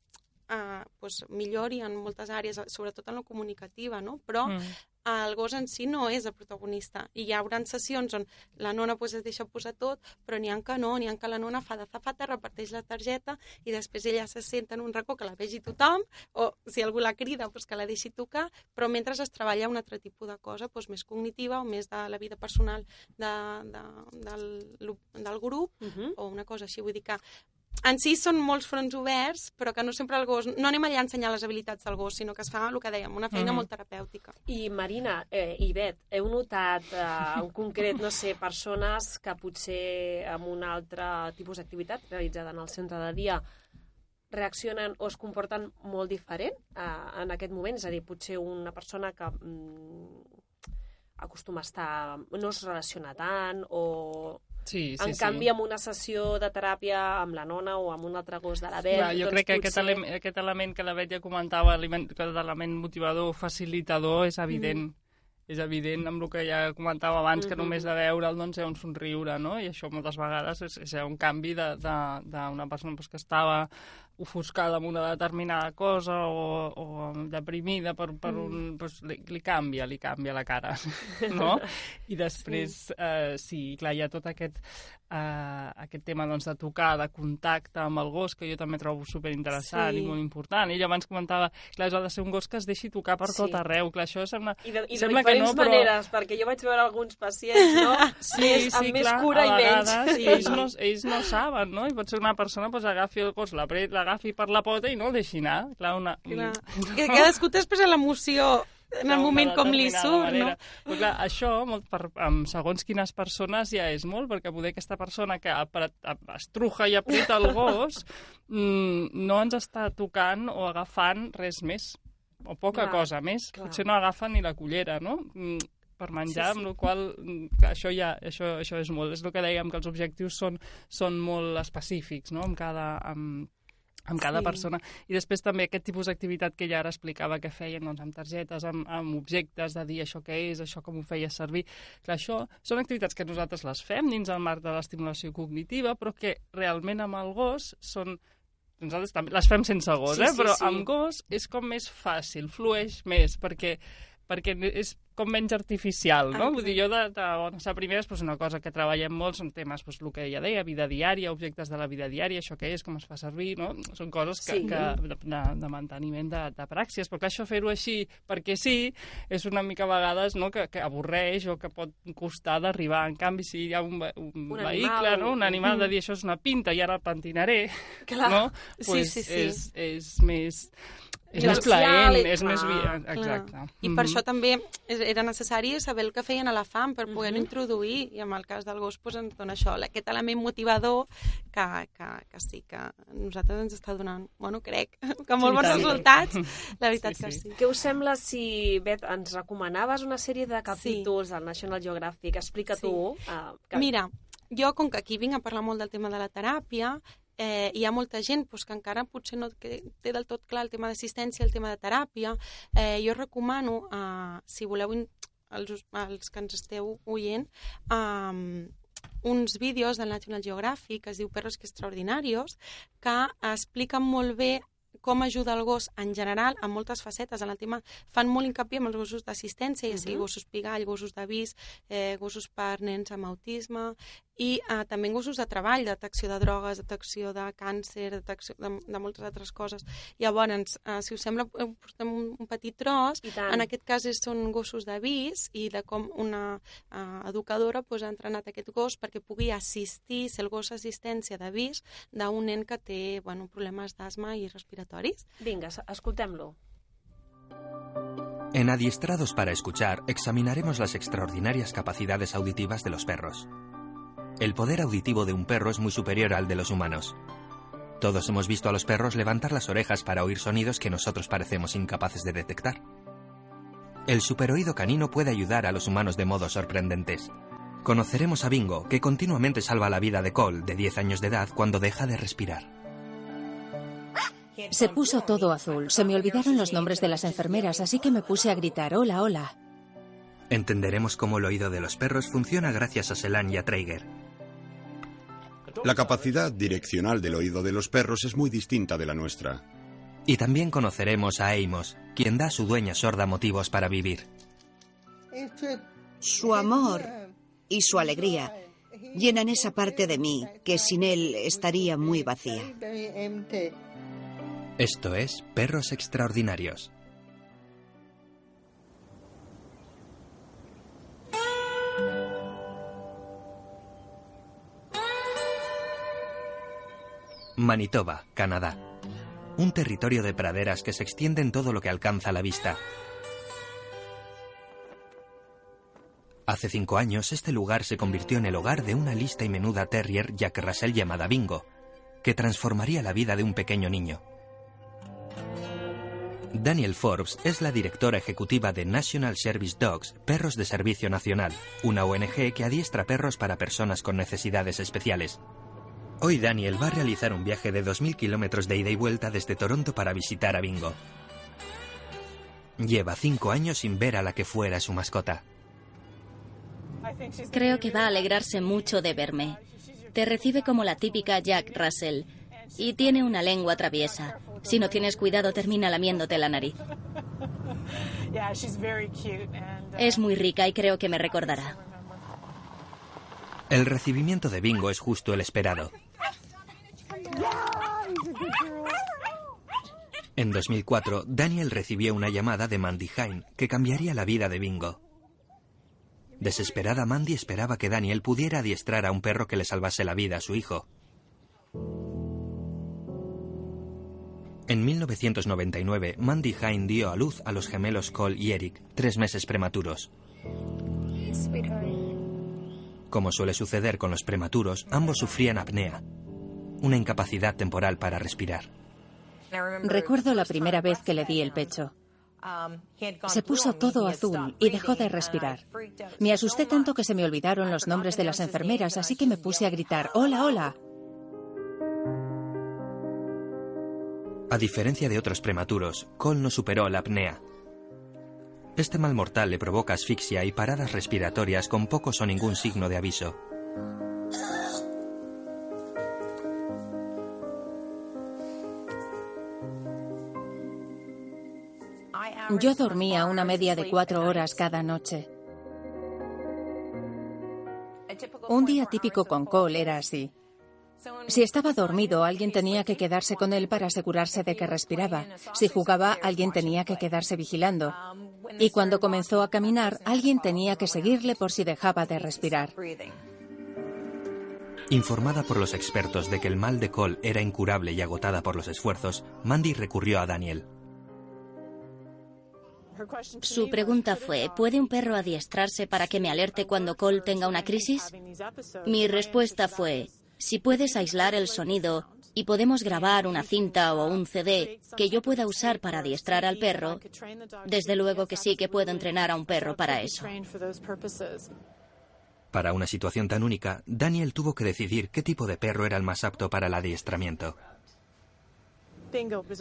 eh, pues, millori en moltes àrees, sobretot en la comunicativa, no? però mm. el gos en si no és el protagonista. I hi haurà sessions on la nona pues, es deixa posar tot, però n'hi ha que no, n'hi ha que la nona fa de zafata, reparteix la targeta i després ella se senta en un racó que la vegi tothom, o si algú la crida, pues, que la deixi tocar, però mentre es treballa un altre tipus de cosa pues, més cognitiva o més de la vida personal de, de, del, del grup uh -huh. o una cosa així. Vull dir que en si són molts fronts oberts, però que no sempre el gos... No anem allà a ensenyar les habilitats del gos, sinó que es fa el que dèiem, una feina mm -hmm. molt terapèutica. I Marina eh, i Bet, heu notat eh, en concret, no sé, persones que potser amb un altre tipus d'activitat realitzada en el centre de dia reaccionen o es comporten molt diferent eh, en aquest moment? És a dir, potser una persona que mm, acostuma a estar... no es relaciona tant o Sí, sí, en canvi, sí. amb una sessió de teràpia amb la nona o amb un altre gos de la Bet... Clar, jo doncs crec que potser... aquest, element, aquest element que la Bet ja comentava, l'element motivador, facilitador, és evident. Mm és evident amb el que ja comentava abans, que mm -hmm. només de veure'l doncs, hi ha un somriure, no? I això moltes vegades és, és un canvi d'una persona doncs, que estava ofuscada amb una determinada cosa o, o deprimida per, per mm. un... Doncs, li, li canvia, li canvia la cara, [LAUGHS] no? I després, sí, eh, sí clar, hi ha tot aquest, eh, aquest tema doncs, de tocar, de contacte amb el gos, que jo també trobo superinteressant sí. i molt important. Ell abans comentava, clar, ha de ser un gos que es deixi tocar per sí. tot arreu. Clar, això sembla... I de, i de sembla que no, però... maneres, perquè jo vaig veure alguns pacients, no? [LAUGHS] Sí, més, sí, amb clar, més cura i menys. Sí. [LAUGHS] Ells, no, ells no saben, no? I pot ser una persona pues, agafi el gos, l'agafi per la pota i no el deixi anar. Clar, una... Clar. [LAUGHS] Que cadascú té després l'emoció en el moment com li surt, manera. no? Però clar, això, molt per, amb segons quines persones ja és molt, perquè poder aquesta persona que estruja i apreta el [LAUGHS] gos mm, no ens està tocant o agafant res més, o poca clar, cosa més. Clar. Potser no agafen ni la cullera, no? Mm, per menjar, sí, sí. amb la qual mm, això ja això, això és molt. És el que dèiem, que els objectius són, són molt específics, no?, amb cada, amb, amb cada sí. persona. I després també aquest tipus d'activitat que ja ara explicava que feien doncs, amb targetes, amb, amb objectes, de dir això què és, això com ho feia servir. Clar, això són activitats que nosaltres les fem dins el marc de l'estimulació cognitiva, però que realment amb el gos són nosaltres també les fem sense gos, sí, eh? Sí, però sí. amb gos és com més fàcil, flueix més, perquè perquè és com menys artificial, no? Vull dir, jo de, de bones a primeres, pues, una cosa que treballem molt són temes, pues, el que ja deia, vida diària, objectes de la vida diària, això que és, com es fa servir, no? Són coses que, sí. que de, de, de manteniment de, de pràcties, però clar, això fer-ho així perquè sí, és una mica a vegades no, que, que avorreix o que pot costar d'arribar. En canvi, si hi ha un, un, un vehicle, animal. no? un animal de dir això és una pinta i ara el pentinaré, clar. no? Pues sí, sí, sí. És, és més és més plaent, és més... Exacte. Clar. I per mm -hmm. això també era necessari saber el que feien a la fam per poder mm -hmm. introduir, i en el cas del gos pues, ens dona això, aquest element motivador que, que, que sí, que a nosaltres ens està donant, bueno, crec, [LAUGHS] que molt sí, bons resultats, la veritat sí, que sí. sí. Què us sembla si, Bet, ens recomanaves una sèrie de capítols sí. del National Geographic? Explica sí. tu. Uh, que... Mira, jo, com que aquí vinc a parlar molt del tema de la teràpia, eh, hi ha molta gent pues, que encara potser no té del tot clar el tema d'assistència, el tema de teràpia. Eh, jo recomano, eh, si voleu, els, els que ens esteu oient, eh, uns vídeos del National Geographic que es diu Perros que extraordinarios que expliquen molt bé com ajuda el gos en general en moltes facetes. En el tema fan molt hincapié amb els gossos d'assistència, ja sigui uh -huh. gossos pigall, gossos d'avís, eh, gossos per nens amb autisme, i eh, també gossos de treball, detecció de drogues, detecció de càncer, detecció de, de moltes altres coses. Llavors, eh, si us sembla, portem un, un petit tros. En aquest cas és, són gossos d'avís i de com una eh, educadora pues, ha entrenat aquest gos perquè pugui assistir, ser el gos assistència d'avís d'un nen que té bueno, problemes d'asma i respiratoris. Vinga, escoltem-lo. En Adiestrados para Escuchar examinaremos las extraordinarias capacidades auditivas de los perros. El poder auditivo de un perro es muy superior al de los humanos. Todos hemos visto a los perros levantar las orejas para oír sonidos que nosotros parecemos incapaces de detectar. El superoído canino puede ayudar a los humanos de modos sorprendentes. Conoceremos a Bingo, que continuamente salva la vida de Cole, de 10 años de edad, cuando deja de respirar. Se puso todo azul. Se me olvidaron los nombres de las enfermeras, así que me puse a gritar, hola, hola. Entenderemos cómo el oído de los perros funciona gracias a Selan y a Traeger. La capacidad direccional del oído de los perros es muy distinta de la nuestra. Y también conoceremos a Amos, quien da a su dueña sorda motivos para vivir. Su amor y su alegría llenan esa parte de mí que sin él estaría muy vacía. Esto es Perros Extraordinarios. Manitoba, Canadá. Un territorio de praderas que se extiende en todo lo que alcanza la vista. Hace cinco años, este lugar se convirtió en el hogar de una lista y menuda terrier Jack Russell llamada Bingo, que transformaría la vida de un pequeño niño. Daniel Forbes es la directora ejecutiva de National Service Dogs, Perros de Servicio Nacional, una ONG que adiestra perros para personas con necesidades especiales. Hoy Daniel va a realizar un viaje de 2.000 kilómetros de ida y vuelta desde Toronto para visitar a Bingo. Lleva cinco años sin ver a la que fuera su mascota. Creo que va a alegrarse mucho de verme. Te recibe como la típica Jack Russell. Y tiene una lengua traviesa. Si no tienes cuidado, termina lamiéndote la nariz. Es muy rica y creo que me recordará. El recibimiento de Bingo es justo el esperado. En 2004, Daniel recibió una llamada de Mandy Hine que cambiaría la vida de Bingo. Desesperada, Mandy esperaba que Daniel pudiera adiestrar a un perro que le salvase la vida a su hijo. En 1999, Mandy Hine dio a luz a los gemelos Cole y Eric, tres meses prematuros. Como suele suceder con los prematuros, ambos sufrían apnea, una incapacidad temporal para respirar. Recuerdo la primera vez que le di el pecho. Se puso todo azul y dejó de respirar. Me asusté tanto que se me olvidaron los nombres de las enfermeras, así que me puse a gritar, hola, hola. A diferencia de otros prematuros, Cole no superó la apnea. Este mal mortal le provoca asfixia y paradas respiratorias con pocos o ningún signo de aviso. Yo dormía una media de cuatro horas cada noche. Un día típico con Cole era así. Si estaba dormido, alguien tenía que quedarse con él para asegurarse de que respiraba. Si jugaba, alguien tenía que quedarse vigilando. Y cuando comenzó a caminar, alguien tenía que seguirle por si dejaba de respirar. Informada por los expertos de que el mal de Cole era incurable y agotada por los esfuerzos, Mandy recurrió a Daniel. Su pregunta fue, ¿puede un perro adiestrarse para que me alerte cuando Cole tenga una crisis? Mi respuesta fue, si puedes aislar el sonido y podemos grabar una cinta o un CD que yo pueda usar para adiestrar al perro, desde luego que sí que puedo entrenar a un perro para eso. Para una situación tan única, Daniel tuvo que decidir qué tipo de perro era el más apto para el adiestramiento.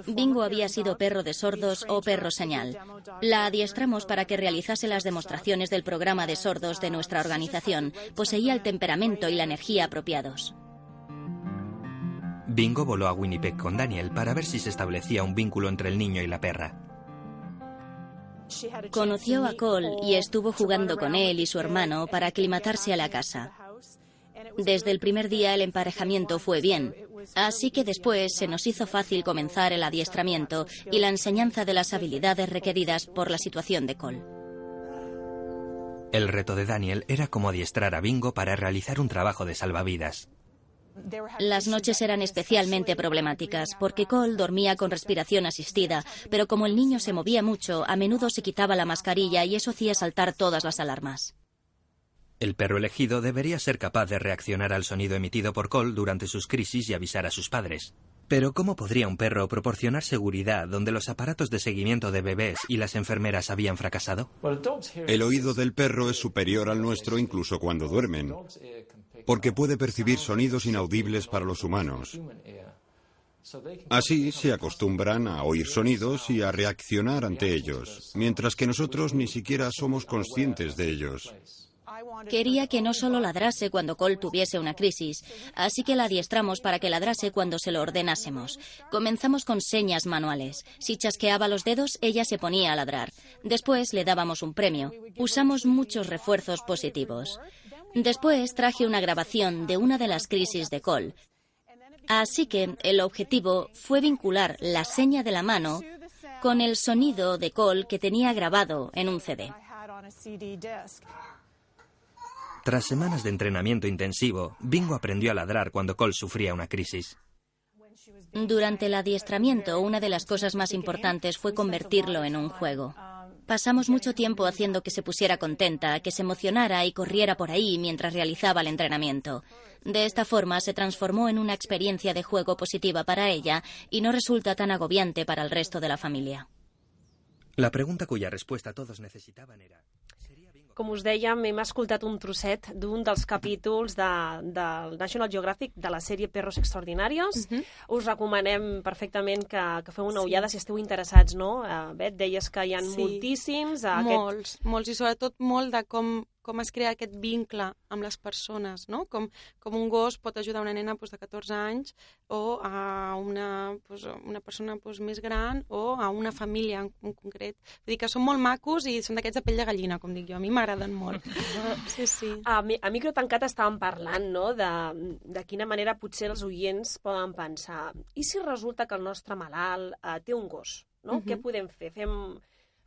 Bingo había sido perro de sordos o perro señal. La adiestramos para que realizase las demostraciones del programa de sordos de nuestra organización. Poseía el temperamento y la energía apropiados. Bingo voló a Winnipeg con Daniel para ver si se establecía un vínculo entre el niño y la perra. Conoció a Cole y estuvo jugando con él y su hermano para aclimatarse a la casa. Desde el primer día el emparejamiento fue bien, así que después se nos hizo fácil comenzar el adiestramiento y la enseñanza de las habilidades requeridas por la situación de Cole. El reto de Daniel era como adiestrar a Bingo para realizar un trabajo de salvavidas. Las noches eran especialmente problemáticas porque Cole dormía con respiración asistida, pero como el niño se movía mucho, a menudo se quitaba la mascarilla y eso hacía saltar todas las alarmas. El perro elegido debería ser capaz de reaccionar al sonido emitido por Cole durante sus crisis y avisar a sus padres. Pero ¿cómo podría un perro proporcionar seguridad donde los aparatos de seguimiento de bebés y las enfermeras habían fracasado? El oído del perro es superior al nuestro incluso cuando duermen, porque puede percibir sonidos inaudibles para los humanos. Así se acostumbran a oír sonidos y a reaccionar ante ellos, mientras que nosotros ni siquiera somos conscientes de ellos. Quería que no solo ladrase cuando Cole tuviese una crisis, así que la adiestramos para que ladrase cuando se lo ordenásemos. Comenzamos con señas manuales. Si chasqueaba los dedos, ella se ponía a ladrar. Después le dábamos un premio. Usamos muchos refuerzos positivos. Después traje una grabación de una de las crisis de Cole. Así que el objetivo fue vincular la seña de la mano con el sonido de Cole que tenía grabado en un CD. Tras semanas de entrenamiento intensivo, Bingo aprendió a ladrar cuando Cole sufría una crisis. Durante el adiestramiento, una de las cosas más importantes fue convertirlo en un juego. Pasamos mucho tiempo haciendo que se pusiera contenta, que se emocionara y corriera por ahí mientras realizaba el entrenamiento. De esta forma se transformó en una experiencia de juego positiva para ella y no resulta tan agobiante para el resto de la familia. La pregunta cuya respuesta todos necesitaban era... Com us dèiem, hem escoltat un trosset d'un dels capítols de, del National Geographic de la sèrie Perros Extraordinarios. Uh -huh. Us recomanem perfectament que, que feu una ullada sí. si esteu interessats, no? Uh, Bet, deies que hi ha sí. moltíssims. Molts, aquest... molts, i sobretot molt de com com es crea aquest vincle amb les persones, no? Com, com un gos pot ajudar una nena pues, de 14 anys o a una, pues, una persona pues, més gran o a una família en, en concret. Vull dir que són molt macos i són d'aquests de pell de gallina, com dic jo. A mi m'agraden molt. [LAUGHS] sí, sí. A, a micro tancat estàvem parlant no? de, de quina manera potser els oients poden pensar i si resulta que el nostre malalt eh, té un gos, no? Uh -huh. Què podem fer? Fem,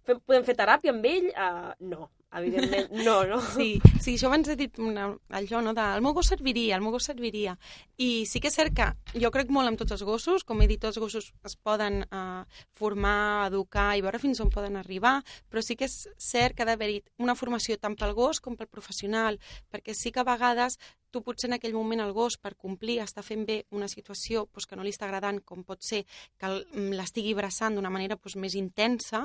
fem, podem fer teràpia amb ell? Uh, no evidentment no, no? Sí, sí això abans he dit una, allò, no, de, el meu gos serviria, el meu gos serviria. I sí que és cert que jo crec molt en tots els gossos, com he dit, tots els gossos es poden uh, formar, educar i veure fins on poden arribar, però sí que és cert que ha d'haver-hi una formació tant pel gos com pel professional, perquè sí que a vegades tu potser en aquell moment el gos per complir està fent bé una situació pues, que no li està agradant, com pot ser que l'estigui abraçant d'una manera pues, més intensa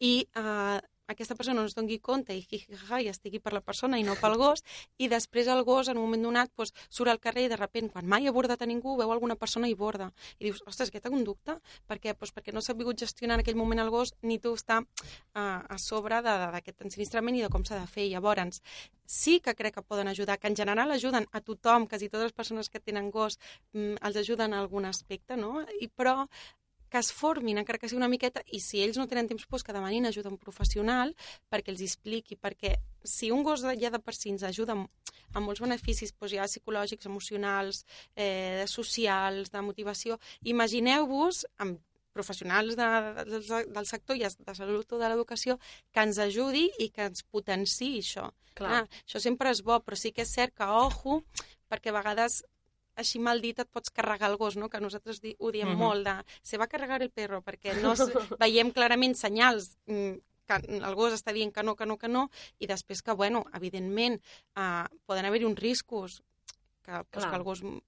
i eh, aquesta persona no es doni compte i jijijaja i estigui per la persona i no pel gos, i després el gos en un moment donat doncs, surt al carrer i de repent, quan mai ha bordat a ningú, veu alguna persona i borda. I dius, ostres, aquesta conducta, per què? Doncs perquè no s'ha vingut gestionar en aquell moment el gos ni tu està uh, a sobre d'aquest ensinistrament i de com s'ha de fer. Llavors, sí que crec que poden ajudar, que en general ajuden a tothom, quasi totes les persones que tenen gos mm, els ajuden en algun aspecte, no? I, però que es formin, encara que sigui una miqueta, i si ells no tenen temps, doncs que demanin ajuda a un professional perquè els expliqui, perquè si un gos ja de per si ens ajuda amb, amb molts beneficis doncs ja psicològics, emocionals, eh, socials, de motivació, imagineu-vos amb professionals de, de, del sector i de salut o de l'educació que ens ajudi i que ens potenciï això. Clar. Ah, això sempre és bo, però sí que és cert que, ojo, perquè a vegades així mal dit et pots carregar el gos, no? que nosaltres di ho diem uh -huh. molt, de se va carregar el perro, perquè no [LAUGHS] veiem clarament senyals mm, que el gos està dient que no, que no, que no, i després que, bueno, evidentment, uh, poden haver-hi uns riscos que, pues, que el gos mm,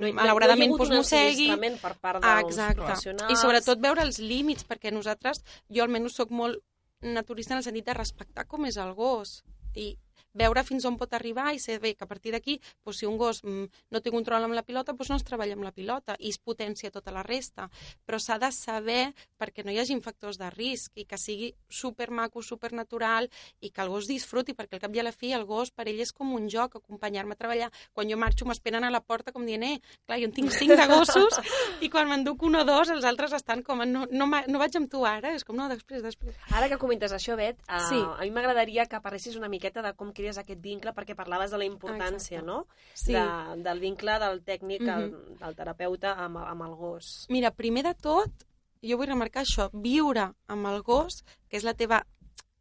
no, malauradament pues, mossegui. per part dels Exacte. I sobretot veure els límits, perquè nosaltres, jo almenys sóc molt naturista en el sentit de respectar com és el gos. I veure fins on pot arribar i ser bé que a partir d'aquí, doncs, si un gos mm, no té control amb la pilota, doncs no es treballa amb la pilota i es potència tota la resta. Però s'ha de saber perquè no hi hagi factors de risc i que sigui super maco, super natural i que el gos disfruti, perquè al cap i a la fi el gos per ell és com un joc, acompanyar-me a treballar. Quan jo marxo m'esperen a la porta com dient, eh, clar, jo en tinc cinc de gossos i quan m'enduc un o dos els altres estan com, no, no, no vaig amb tu ara, és com, no, després, després. Ara que comentes això, Bet, uh, sí. a mi m'agradaria que parlessis una miqueta de com crees aquest vincle, perquè parlaves de la importància, Exacte. no? Sí. De, del vincle del tècnic, mm -hmm. el, mhm. del terapeuta amb, amb el gos. Mira, primer de tot, jo vull remarcar això, viure amb el gos, que és la teva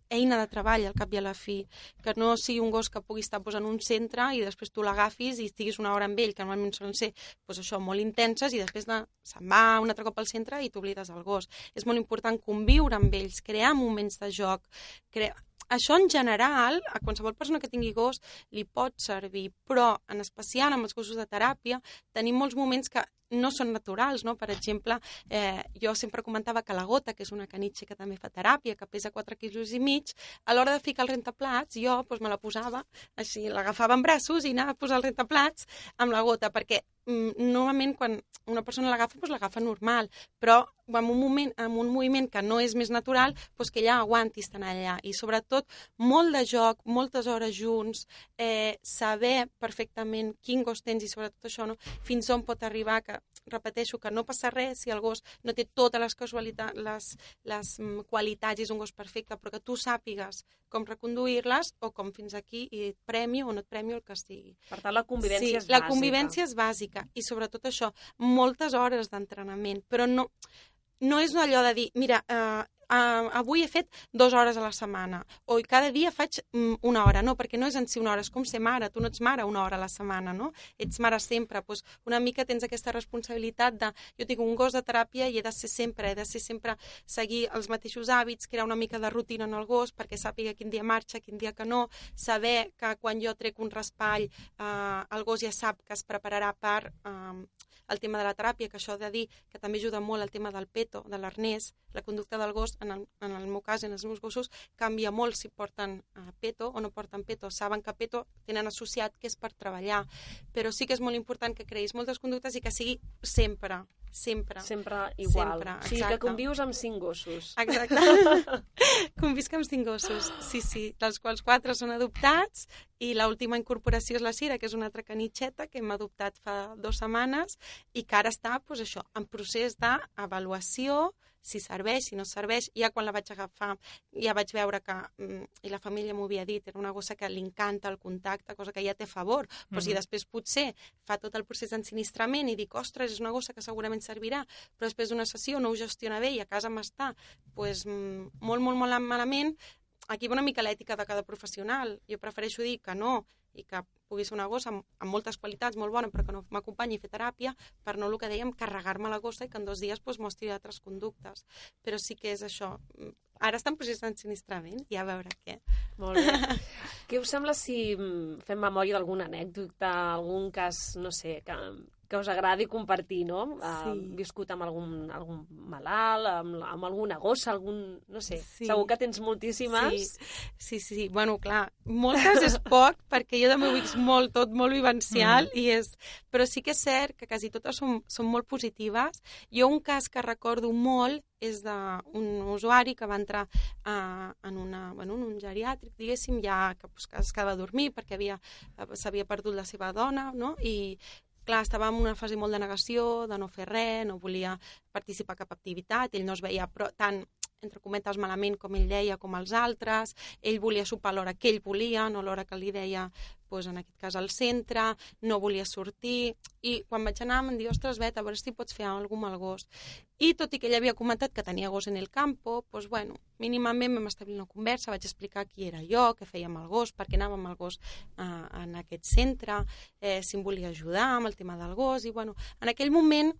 eina de treball al cap i a la fi, que no sigui un gos que pugui estar pues, en un centre i després tu l'agafis i estiguis una hora amb ell, que normalment solen ser pues, això, molt intenses, i després de, se'n va un altre cop al centre i t'oblides del gos. És molt important conviure amb ells, crear moments de joc, crear això en general, a qualsevol persona que tingui gos li pot servir, però en especial amb els gossos de teràpia tenim molts moments que no són naturals, no? Per exemple, eh, jo sempre comentava que la gota, que és una canitxa que també fa teràpia, que pesa 4 quilos i mig, a l'hora de ficar el rentaplats, jo doncs, me la posava, així, l'agafava en braços i anava a posar el rentaplats amb la gota, perquè normalment quan una persona l'agafa, doncs l'agafa normal, però en un, moment, en un moviment que no és més natural, doncs que ella aguanti estar allà. I sobretot, molt de joc, moltes hores junts, eh, saber perfectament quin gos tens i sobretot això, no? fins on pot arribar, que repeteixo que no passa res si el gos no té totes les, casualitats, les, les mm, qualitats i és un gos perfecte, però que tu sàpigues com reconduir-les o com fins aquí i et premi o no et premi el que sigui. Per tant, la convivència sí, és bàsica. la convivència és bàsica i sobretot això, moltes hores d'entrenament, però no, no és allò de dir, mira, eh, uh, avui he fet dues hores a la setmana, o cada dia faig um, una hora, no, perquè no és en si una hora, és com ser mare, tu no ets mare una hora a la setmana, no? Ets mare sempre, doncs una mica tens aquesta responsabilitat de, jo tinc un gos de teràpia i he de ser sempre, he de ser sempre seguir els mateixos hàbits, crear una mica de rutina en el gos perquè sàpiga quin dia marxa, quin dia que no, saber que quan jo trec un raspall eh, el gos ja sap que es prepararà per eh, el tema de la teràpia, que això de dir que també ajuda molt el tema del peto, de l'arnès, la conducta del gos, en el, en el meu cas, en els meus gossos, canvia molt si porten uh, peto o no porten peto. Saben que peto tenen associat que és per treballar, però sí que és molt important que creïs moltes conductes i que sigui sempre, sempre. Sempre igual. Sempre, o sigui, que convius amb cinc gossos. Exacte. [LAUGHS] Convisc amb cinc gossos, sí, sí, dels quals quatre són adoptats i l'última incorporació és la Cira, que és una altra canitxeta que hem adoptat fa dues setmanes i que ara està, doncs això, en procés d'avaluació, si serveix, si no serveix. Ja quan la vaig agafar ja vaig veure que, mm, i la família m'ho havia dit, era una gossa que li encanta el contacte, cosa que ja té favor. Però mm -hmm. si després potser fa tot el procés d'ensinistrament i dic, ostres, és una gossa que segurament servirà, però després d'una sessió no ho gestiona bé i a casa m'està pues, mm, molt, molt, molt malament, aquí va una mica l'ètica de cada professional. Jo prefereixo dir que no i que pugui ser una gossa amb, amb moltes qualitats, molt bona, però que no m'acompanyi a fer teràpia, per no el que dèiem, carregar-me la gossa i que en dos dies doncs, mostri altres conductes. Però sí que és això. Ara està en procés d'ensinistrament i a veure què. Molt bé. què us sembla si mm, fem memòria d'alguna anècdota, algun cas, no sé, que, que us agradi compartir, no? Sí. Uh, viscut amb algun, algun malalt, amb, amb alguna gossa, algun... no sé, sí. segur que tens moltíssimes. Sí. sí, sí, sí. Bueno, clar, moltes és poc, [LAUGHS] perquè jo també ho dic molt, tot molt vivencial, mm. i és... però sí que és cert que quasi totes són, són molt positives. Jo un cas que recordo molt és d'un usuari que va entrar uh, en, una, bueno, en un geriàtric, diguéssim, ja que, pues, que es quedava a dormir perquè s'havia perdut la seva dona, no? I clar, estava en una fase molt de negació, de no fer res, no volia participar cap activitat, ell no es veia però, tant entre cometes, malament com ell deia, com els altres, ell volia sopar l'hora que ell volia, no l'hora que li deia, doncs, en aquest cas, al centre, no volia sortir, i quan vaig anar em dir, ostres, vet, a veure si pots fer alguna amb el gos. I tot i que ell havia comentat que tenia gos en el campo, doncs, bueno, mínimament vam establir una conversa, vaig explicar qui era jo, què feia amb el gos, per què anàvem amb el gos eh, en aquest centre, eh, si em volia ajudar amb el tema del gos, i bueno, en aquell moment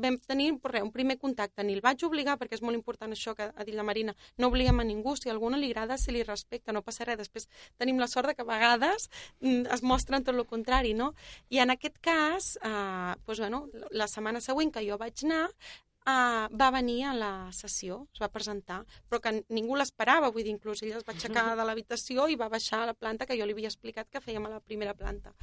vam tenir res, un primer contacte, ni el vaig obligar, perquè és molt important això que ha dit la Marina, no obliguem a ningú, si a algú no li agrada, se li respecta, no passa res. Després tenim la sort de que a vegades mm, es mostren tot el contrari, no? I en aquest cas, eh, doncs, bueno, la setmana següent que jo vaig anar, uh, va venir a la sessió, es va presentar, però que ningú l'esperava, vull dir, inclús ella es va aixecar [LAUGHS] de l'habitació i va baixar a la planta que jo li havia explicat que fèiem a la primera planta.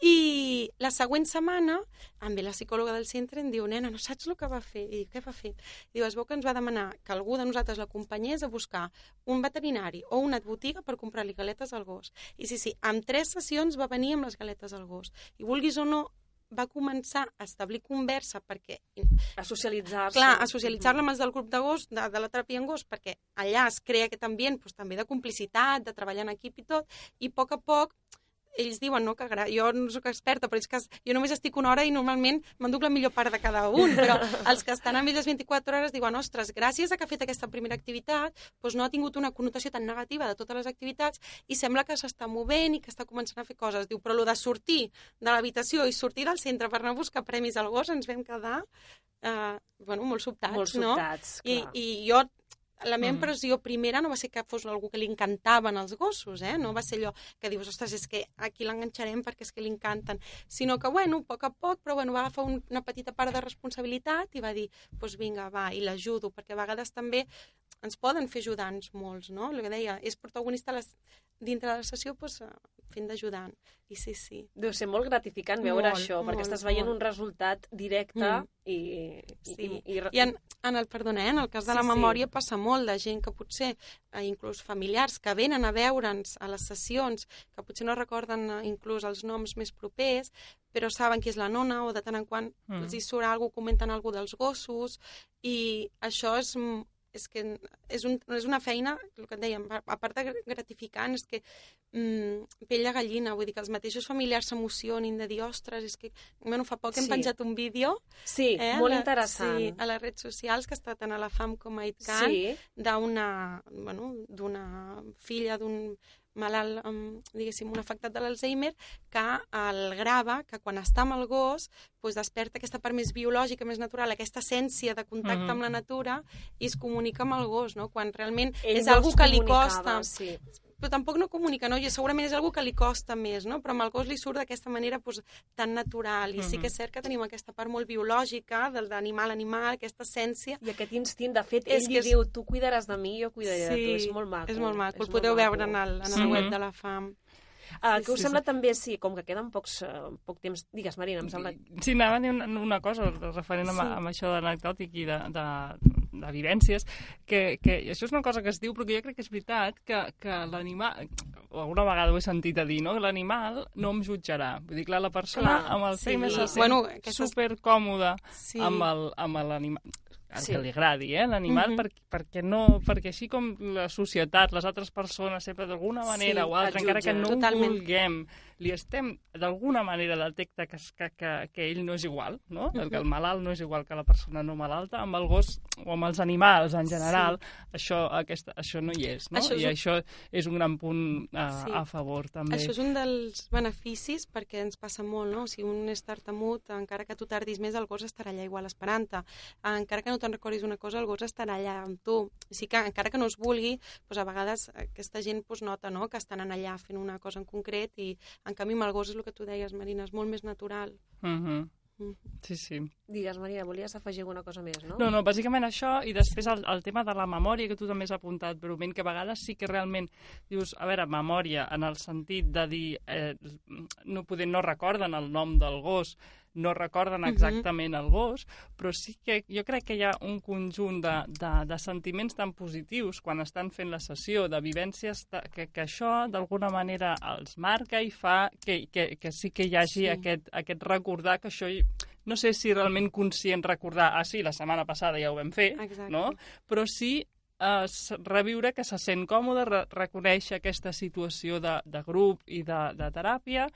I la següent setmana, em ve la psicòloga del centre i em diu, nena, no saps el que va fer? I dic, què va fer? I diu, es veu que ens va demanar que algú de nosaltres l'acompanyés a buscar un veterinari o una botiga per comprar-li galetes al gos. I sí, sí, amb tres sessions va venir amb les galetes al gos. I vulguis o no, va començar a establir conversa perquè... A socialitzar-se. Clar, a socialitzar-la amb els del grup de gos, de, de la teràpia en gos, perquè allà es crea aquest ambient doncs, també de complicitat, de treballar en equip i tot, i a poc a poc ells diuen no, que gra... jo no sóc experta, però és que jo només estic una hora i normalment m'enduc la millor part de cada un, però els que estan amb elles 24 hores diuen, ostres, gràcies a que ha fet aquesta primera activitat, doncs no ha tingut una connotació tan negativa de totes les activitats i sembla que s'està movent i que està començant a fer coses. Diu, però lo de sortir de l'habitació i sortir del centre per anar a buscar premis al gos ens vam quedar eh, bueno, molt sobtats, molt sobtats no? I, I jo la meva impressió primera no va ser que fos algú que li encantaven els gossos, eh? no va ser allò que dius, ostres, és que aquí l'enganxarem perquè és que li encanten, sinó que, bueno, a poc a poc, però bueno, va agafar un, una petita part de responsabilitat i va dir, doncs pues vinga, va, i l'ajudo, perquè a vegades també ens poden fer ajudants molts, no? El que deia, és protagonista les, dintre de la sessió doncs, fent d'ajudant. I sí, sí. Deu ser molt gratificant veure molt, això, perquè molt, estàs veient molt. un resultat directe mm. i, sí. i, i... I en, en el, perdona, eh, en el cas de sí, la memòria sí. passa molt de gent que potser, eh, inclús familiars, que venen a veure'ns a les sessions, que potser no recorden eh, inclús els noms més propers, però saben qui és la nona o de tant en quant mm. els hi surt alguna comenten alguna dels gossos i això és és que és, un, és una feina, el que et dèiem, a part de gratificant, és que mm, pell a gallina, vull dir que els mateixos familiars s'emocionin de dir, ostres, és que, bueno, fa poc hem sí. penjat un vídeo. Sí, eh, molt la, interessant. Sí, a les redes socials, que està tant a la FAM com a ITCAN, sí. d'una, bueno, filla d'un malalt, amb, diguéssim, un afectat de l'Alzheimer, que el grava, que quan està amb el gos, doncs desperta aquesta part més biològica, més natural, aquesta essència de contacte mm -hmm. amb la natura i es comunica amb el gos, no? quan realment Ell és no algo que li costa. Sí però tampoc no comunica, no? I segurament és algo que li costa més, no? Però amb el gos li surt d'aquesta manera pues, tan natural. I mm -hmm. sí que és cert que tenim aquesta part molt biològica del d'animal a animal, aquesta essència. I aquest instint, de fet, ell li diu, tu cuidaràs de mi, jo cuidaré sí, de tu. És molt maco. És molt maco. És el podeu veure en el, en el web de la FAM. Uh, sí, què us sí, sembla sí. també, sí, com que queden pocs, uh, poc temps... Digues, Marina, em sembla... Sí, anava a dir una, una cosa referent sí. amb, amb això d'anecdòtic i de, de, de vivències, que, que això és una cosa que es diu, però que jo crec que és veritat que, que l'animal, alguna vegada ho he sentit a dir, no? que l'animal no em jutjarà. Vull dir, clar, la persona clar, amb el sí. feina se sent bueno, supercòmoda sí. amb l'animal el sí. que li agradi, eh, l'animal, mm -hmm. perquè, perquè, no, perquè així com la societat, les altres persones, sempre d'alguna manera sí, o altra, encara que no Totalment. ho vulguem, li estem, d'alguna manera, detecta que, que, que, que ell no és igual, no? Uh -huh. que el malalt no és igual que la persona no malalta, amb el gos o amb els animals en general, sí. això, aquesta, això no hi és, no? Això és I un... això és un gran punt a, sí. a favor, també. Això és un dels beneficis, perquè ens passa molt, no? Si un és tartamut, encara que tu tardis més, el gos estarà allà igual esperant-te. Encara que no te'n recordis una cosa, el gos estarà allà amb tu. Així que, encara que no es vulgui, doncs a vegades aquesta gent doncs, nota no? que estan allà fent una cosa en concret i en canvi, amb el gos és el que tu deies, Marina, és molt més natural. Uh -huh. Mm. Sí, sí. Digues, Maria, volies afegir alguna cosa més, no? No, no, bàsicament això, i després el, el tema de la memòria, que tu també has apuntat breument, que a vegades sí que realment dius, a veure, memòria, en el sentit de dir, eh, no poder, no recorden el nom del gos, no recorden exactament el gos, però sí que jo crec que hi ha un conjunt de, de, de sentiments tan positius quan estan fent la sessió, de vivències, que, que això d'alguna manera els marca i fa que, que, que sí que hi hagi sí. aquest, aquest recordar que això no sé si realment conscient recordar, ah sí, la setmana passada ja ho vam fer, Exacte. no? però sí eh, reviure que se sent còmode, re reconèixer aquesta situació de, de grup i de, de teràpia,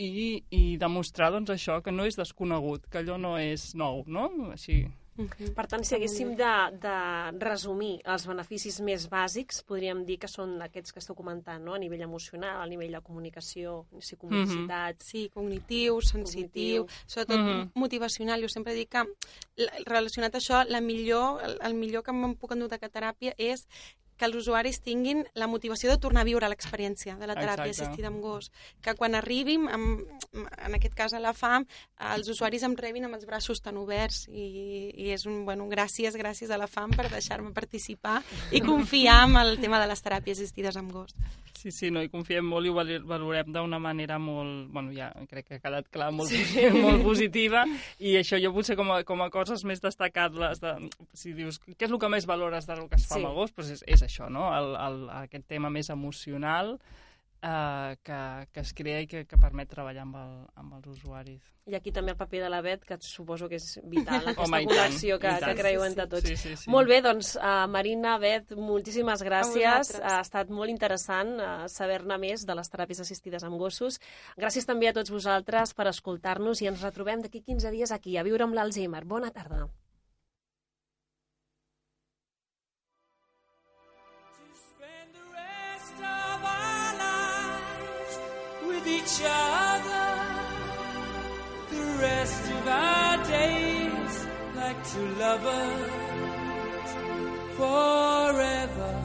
i, i demostrar doncs, això, que no és desconegut, que allò no és nou, no? Així. Per tant, si haguéssim de, de resumir els beneficis més bàsics, podríem dir que són aquests que esteu comentant, no? a nivell emocional, a nivell de comunicació, psicomotricitat... Mm -hmm. Sí, cognitiu, sensitiu, cognitiu. sobretot mm -hmm. motivacional. Jo sempre dic que, relacionat a això, la millor, el, el millor que em puc endur de teràpia és que els usuaris tinguin la motivació de tornar a viure l'experiència de la teràpia Exacte. assistida amb gos. Que quan arribin, amb, en aquest cas a la FAM, els usuaris em rebin amb els braços tan oberts i, i és un, bueno, gràcies, gràcies a la FAM per deixar-me participar i confiar en el tema de les teràpies assistides amb gos. Sí, sí, no, hi confiem molt i ho valorem d'una manera molt, bueno, ja crec que ha quedat clar, molt, sí. molt positiva i això jo potser com a, com a coses més destacables de, si dius, què és el que més valores del que es fa sí. amb el gos, doncs és, és això, no? El, el, aquest tema més emocional eh, que, que es crea i que, que permet treballar amb, el, amb els usuaris. I aquí també el paper de la Bet, que suposo que és vital, aquesta Home, tant, que, que creeu entre tots. Sí, sí, sí. Molt bé, doncs, uh, Marina, Bet, moltíssimes gràcies. Ha estat molt interessant uh, saber-ne més de les teràpies assistides amb gossos. Gràcies també a tots vosaltres per escoltar-nos i ens retrobem d'aquí 15 dies aquí, a Viure amb l'Alzheimer. Bona tarda. with each other the rest of our days like two lovers forever.